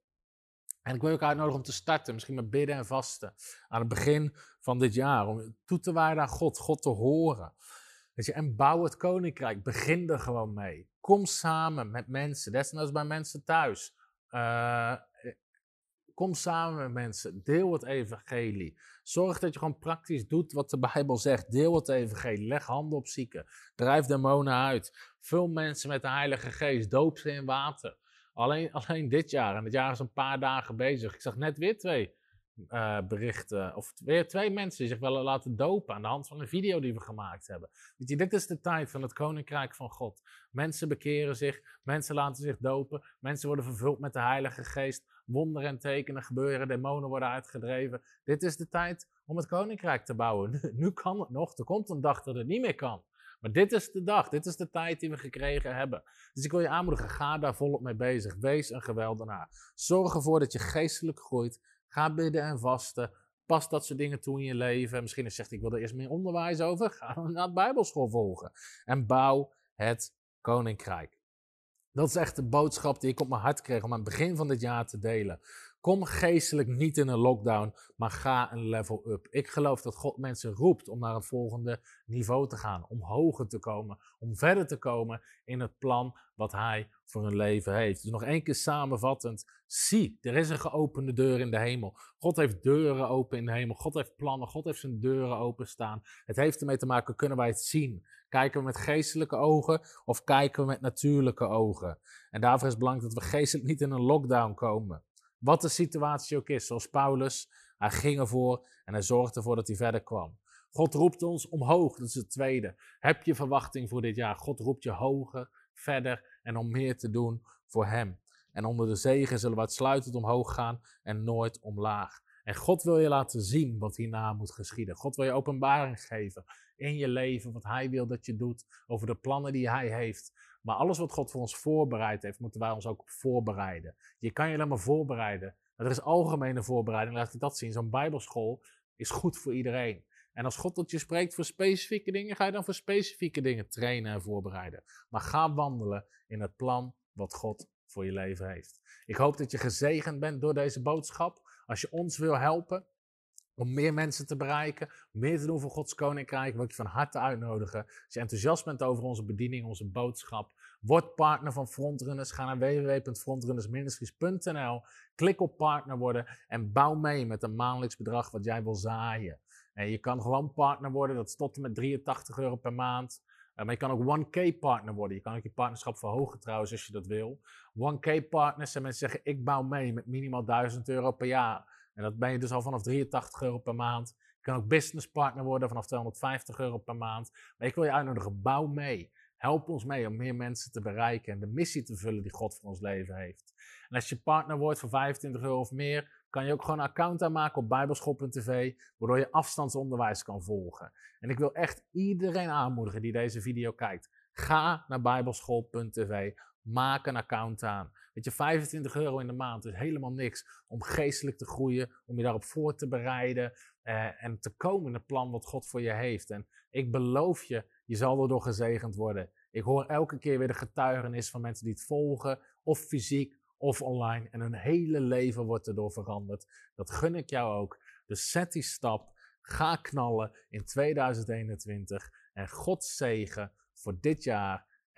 En ik wil je ook uitnodigen om te starten, misschien met bidden en vasten. Aan het begin van dit jaar, om toe te wijden aan God, God te horen. Weet je, en bouw het koninkrijk. Begin er gewoon mee. Kom samen met mensen, desnoods bij mensen thuis. Uh, kom samen met mensen. Deel het evangelie. Zorg dat je gewoon praktisch doet wat de Bijbel zegt. Deel het evangelie. Leg handen op zieken. Drijf demonen uit. Vul mensen met de Heilige Geest. Doop ze in water. Alleen, alleen dit jaar, en het jaar is een paar dagen bezig. Ik zag net weer twee uh, berichten, of weer twee mensen die zich willen laten dopen aan de hand van een video die we gemaakt hebben. Weet je, dit is de tijd van het koninkrijk van God. Mensen bekeren zich, mensen laten zich dopen, mensen worden vervuld met de Heilige Geest, wonderen en tekenen gebeuren, demonen worden uitgedreven. Dit is de tijd om het koninkrijk te bouwen. Nu, nu kan het nog, er komt een dag dat het niet meer kan. Maar dit is de dag, dit is de tijd die we gekregen hebben. Dus ik wil je aanmoedigen, ga daar volop mee bezig. Wees een geweldenaar. Zorg ervoor dat je geestelijk groeit Ga bidden en vasten. Pas dat soort dingen toe in je leven. Misschien je zegt, ik wil er eerst meer onderwijs over. Ga dan naar de bijbelschool volgen. En bouw het koninkrijk. Dat is echt de boodschap die ik op mijn hart kreeg om aan het begin van dit jaar te delen. Kom geestelijk niet in een lockdown, maar ga een level up. Ik geloof dat God mensen roept om naar het volgende niveau te gaan, om hoger te komen, om verder te komen in het plan wat Hij voor hun leven heeft. Dus nog één keer samenvattend, zie, er is een geopende deur in de hemel. God heeft deuren open in de hemel, God heeft plannen, God heeft zijn deuren openstaan. Het heeft ermee te maken, kunnen wij het zien? Kijken we met geestelijke ogen of kijken we met natuurlijke ogen? En daarvoor is het belangrijk dat we geestelijk niet in een lockdown komen. Wat de situatie ook is, zoals Paulus, hij ging ervoor en hij zorgde ervoor dat hij verder kwam. God roept ons omhoog, dat is het tweede. Heb je verwachting voor dit jaar? God roept je hoger, verder en om meer te doen voor Hem. En onder de zegen zullen we uitsluitend omhoog gaan en nooit omlaag. En God wil je laten zien wat hierna moet geschieden. God wil je openbaring geven in je leven, wat Hij wil dat je doet, over de plannen die Hij heeft. Maar alles wat God voor ons voorbereid heeft, moeten wij ons ook voorbereiden. Je kan je alleen maar voorbereiden. Er is algemene voorbereiding, laat ik dat zien. Zo'n bijbelschool is goed voor iedereen. En als God tot je spreekt voor specifieke dingen, ga je dan voor specifieke dingen trainen en voorbereiden. Maar ga wandelen in het plan wat God voor je leven heeft. Ik hoop dat je gezegend bent door deze boodschap. Als je ons wil helpen, om meer mensen te bereiken, meer te doen voor Gods Koninkrijk, wil ik je van harte uitnodigen. Als je enthousiast bent over onze bediening, onze boodschap, word partner van Frontrunners. Ga naar www.frontrunnersministries.nl, klik op partner worden en bouw mee met een maandelijks bedrag wat jij wil zaaien. En je kan gewoon partner worden, dat en met 83 euro per maand. Uh, maar je kan ook 1K partner worden. Je kan ook je partnerschap verhogen trouwens als je dat wil. 1K partners zijn mensen zeggen ik bouw mee met minimaal 1000 euro per jaar. En dat ben je dus al vanaf 83 euro per maand. Je kan ook business partner worden vanaf 250 euro per maand. Maar ik wil je uitnodigen, bouw mee. Help ons mee om meer mensen te bereiken en de missie te vullen die God voor ons leven heeft. En als je partner wordt voor 25 euro of meer, kan je ook gewoon een account aanmaken op bijbelschool.tv, waardoor je afstandsonderwijs kan volgen. En ik wil echt iedereen aanmoedigen die deze video kijkt. Ga naar bijbelschool.tv, maak een account aan. Weet je, 25 euro in de maand is helemaal niks om geestelijk te groeien, om je daarop voor te bereiden eh, en te komen in het plan wat God voor je heeft. En ik beloof je, je zal erdoor gezegend worden. Ik hoor elke keer weer de getuigenis van mensen die het volgen, of fysiek of online. En hun hele leven wordt erdoor veranderd. Dat gun ik jou ook. Dus zet die stap, ga knallen in 2021 en God zegen voor dit jaar.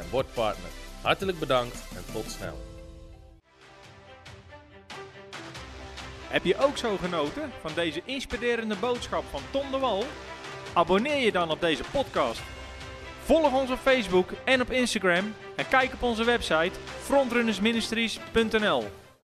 en word partner. Hartelijk bedankt en tot snel. Heb je ook zo genoten van deze inspirerende boodschap van Tom de Wal? Abonneer je dan op deze podcast. Volg ons op Facebook en op Instagram en kijk op onze website frontrunnersministries.nl.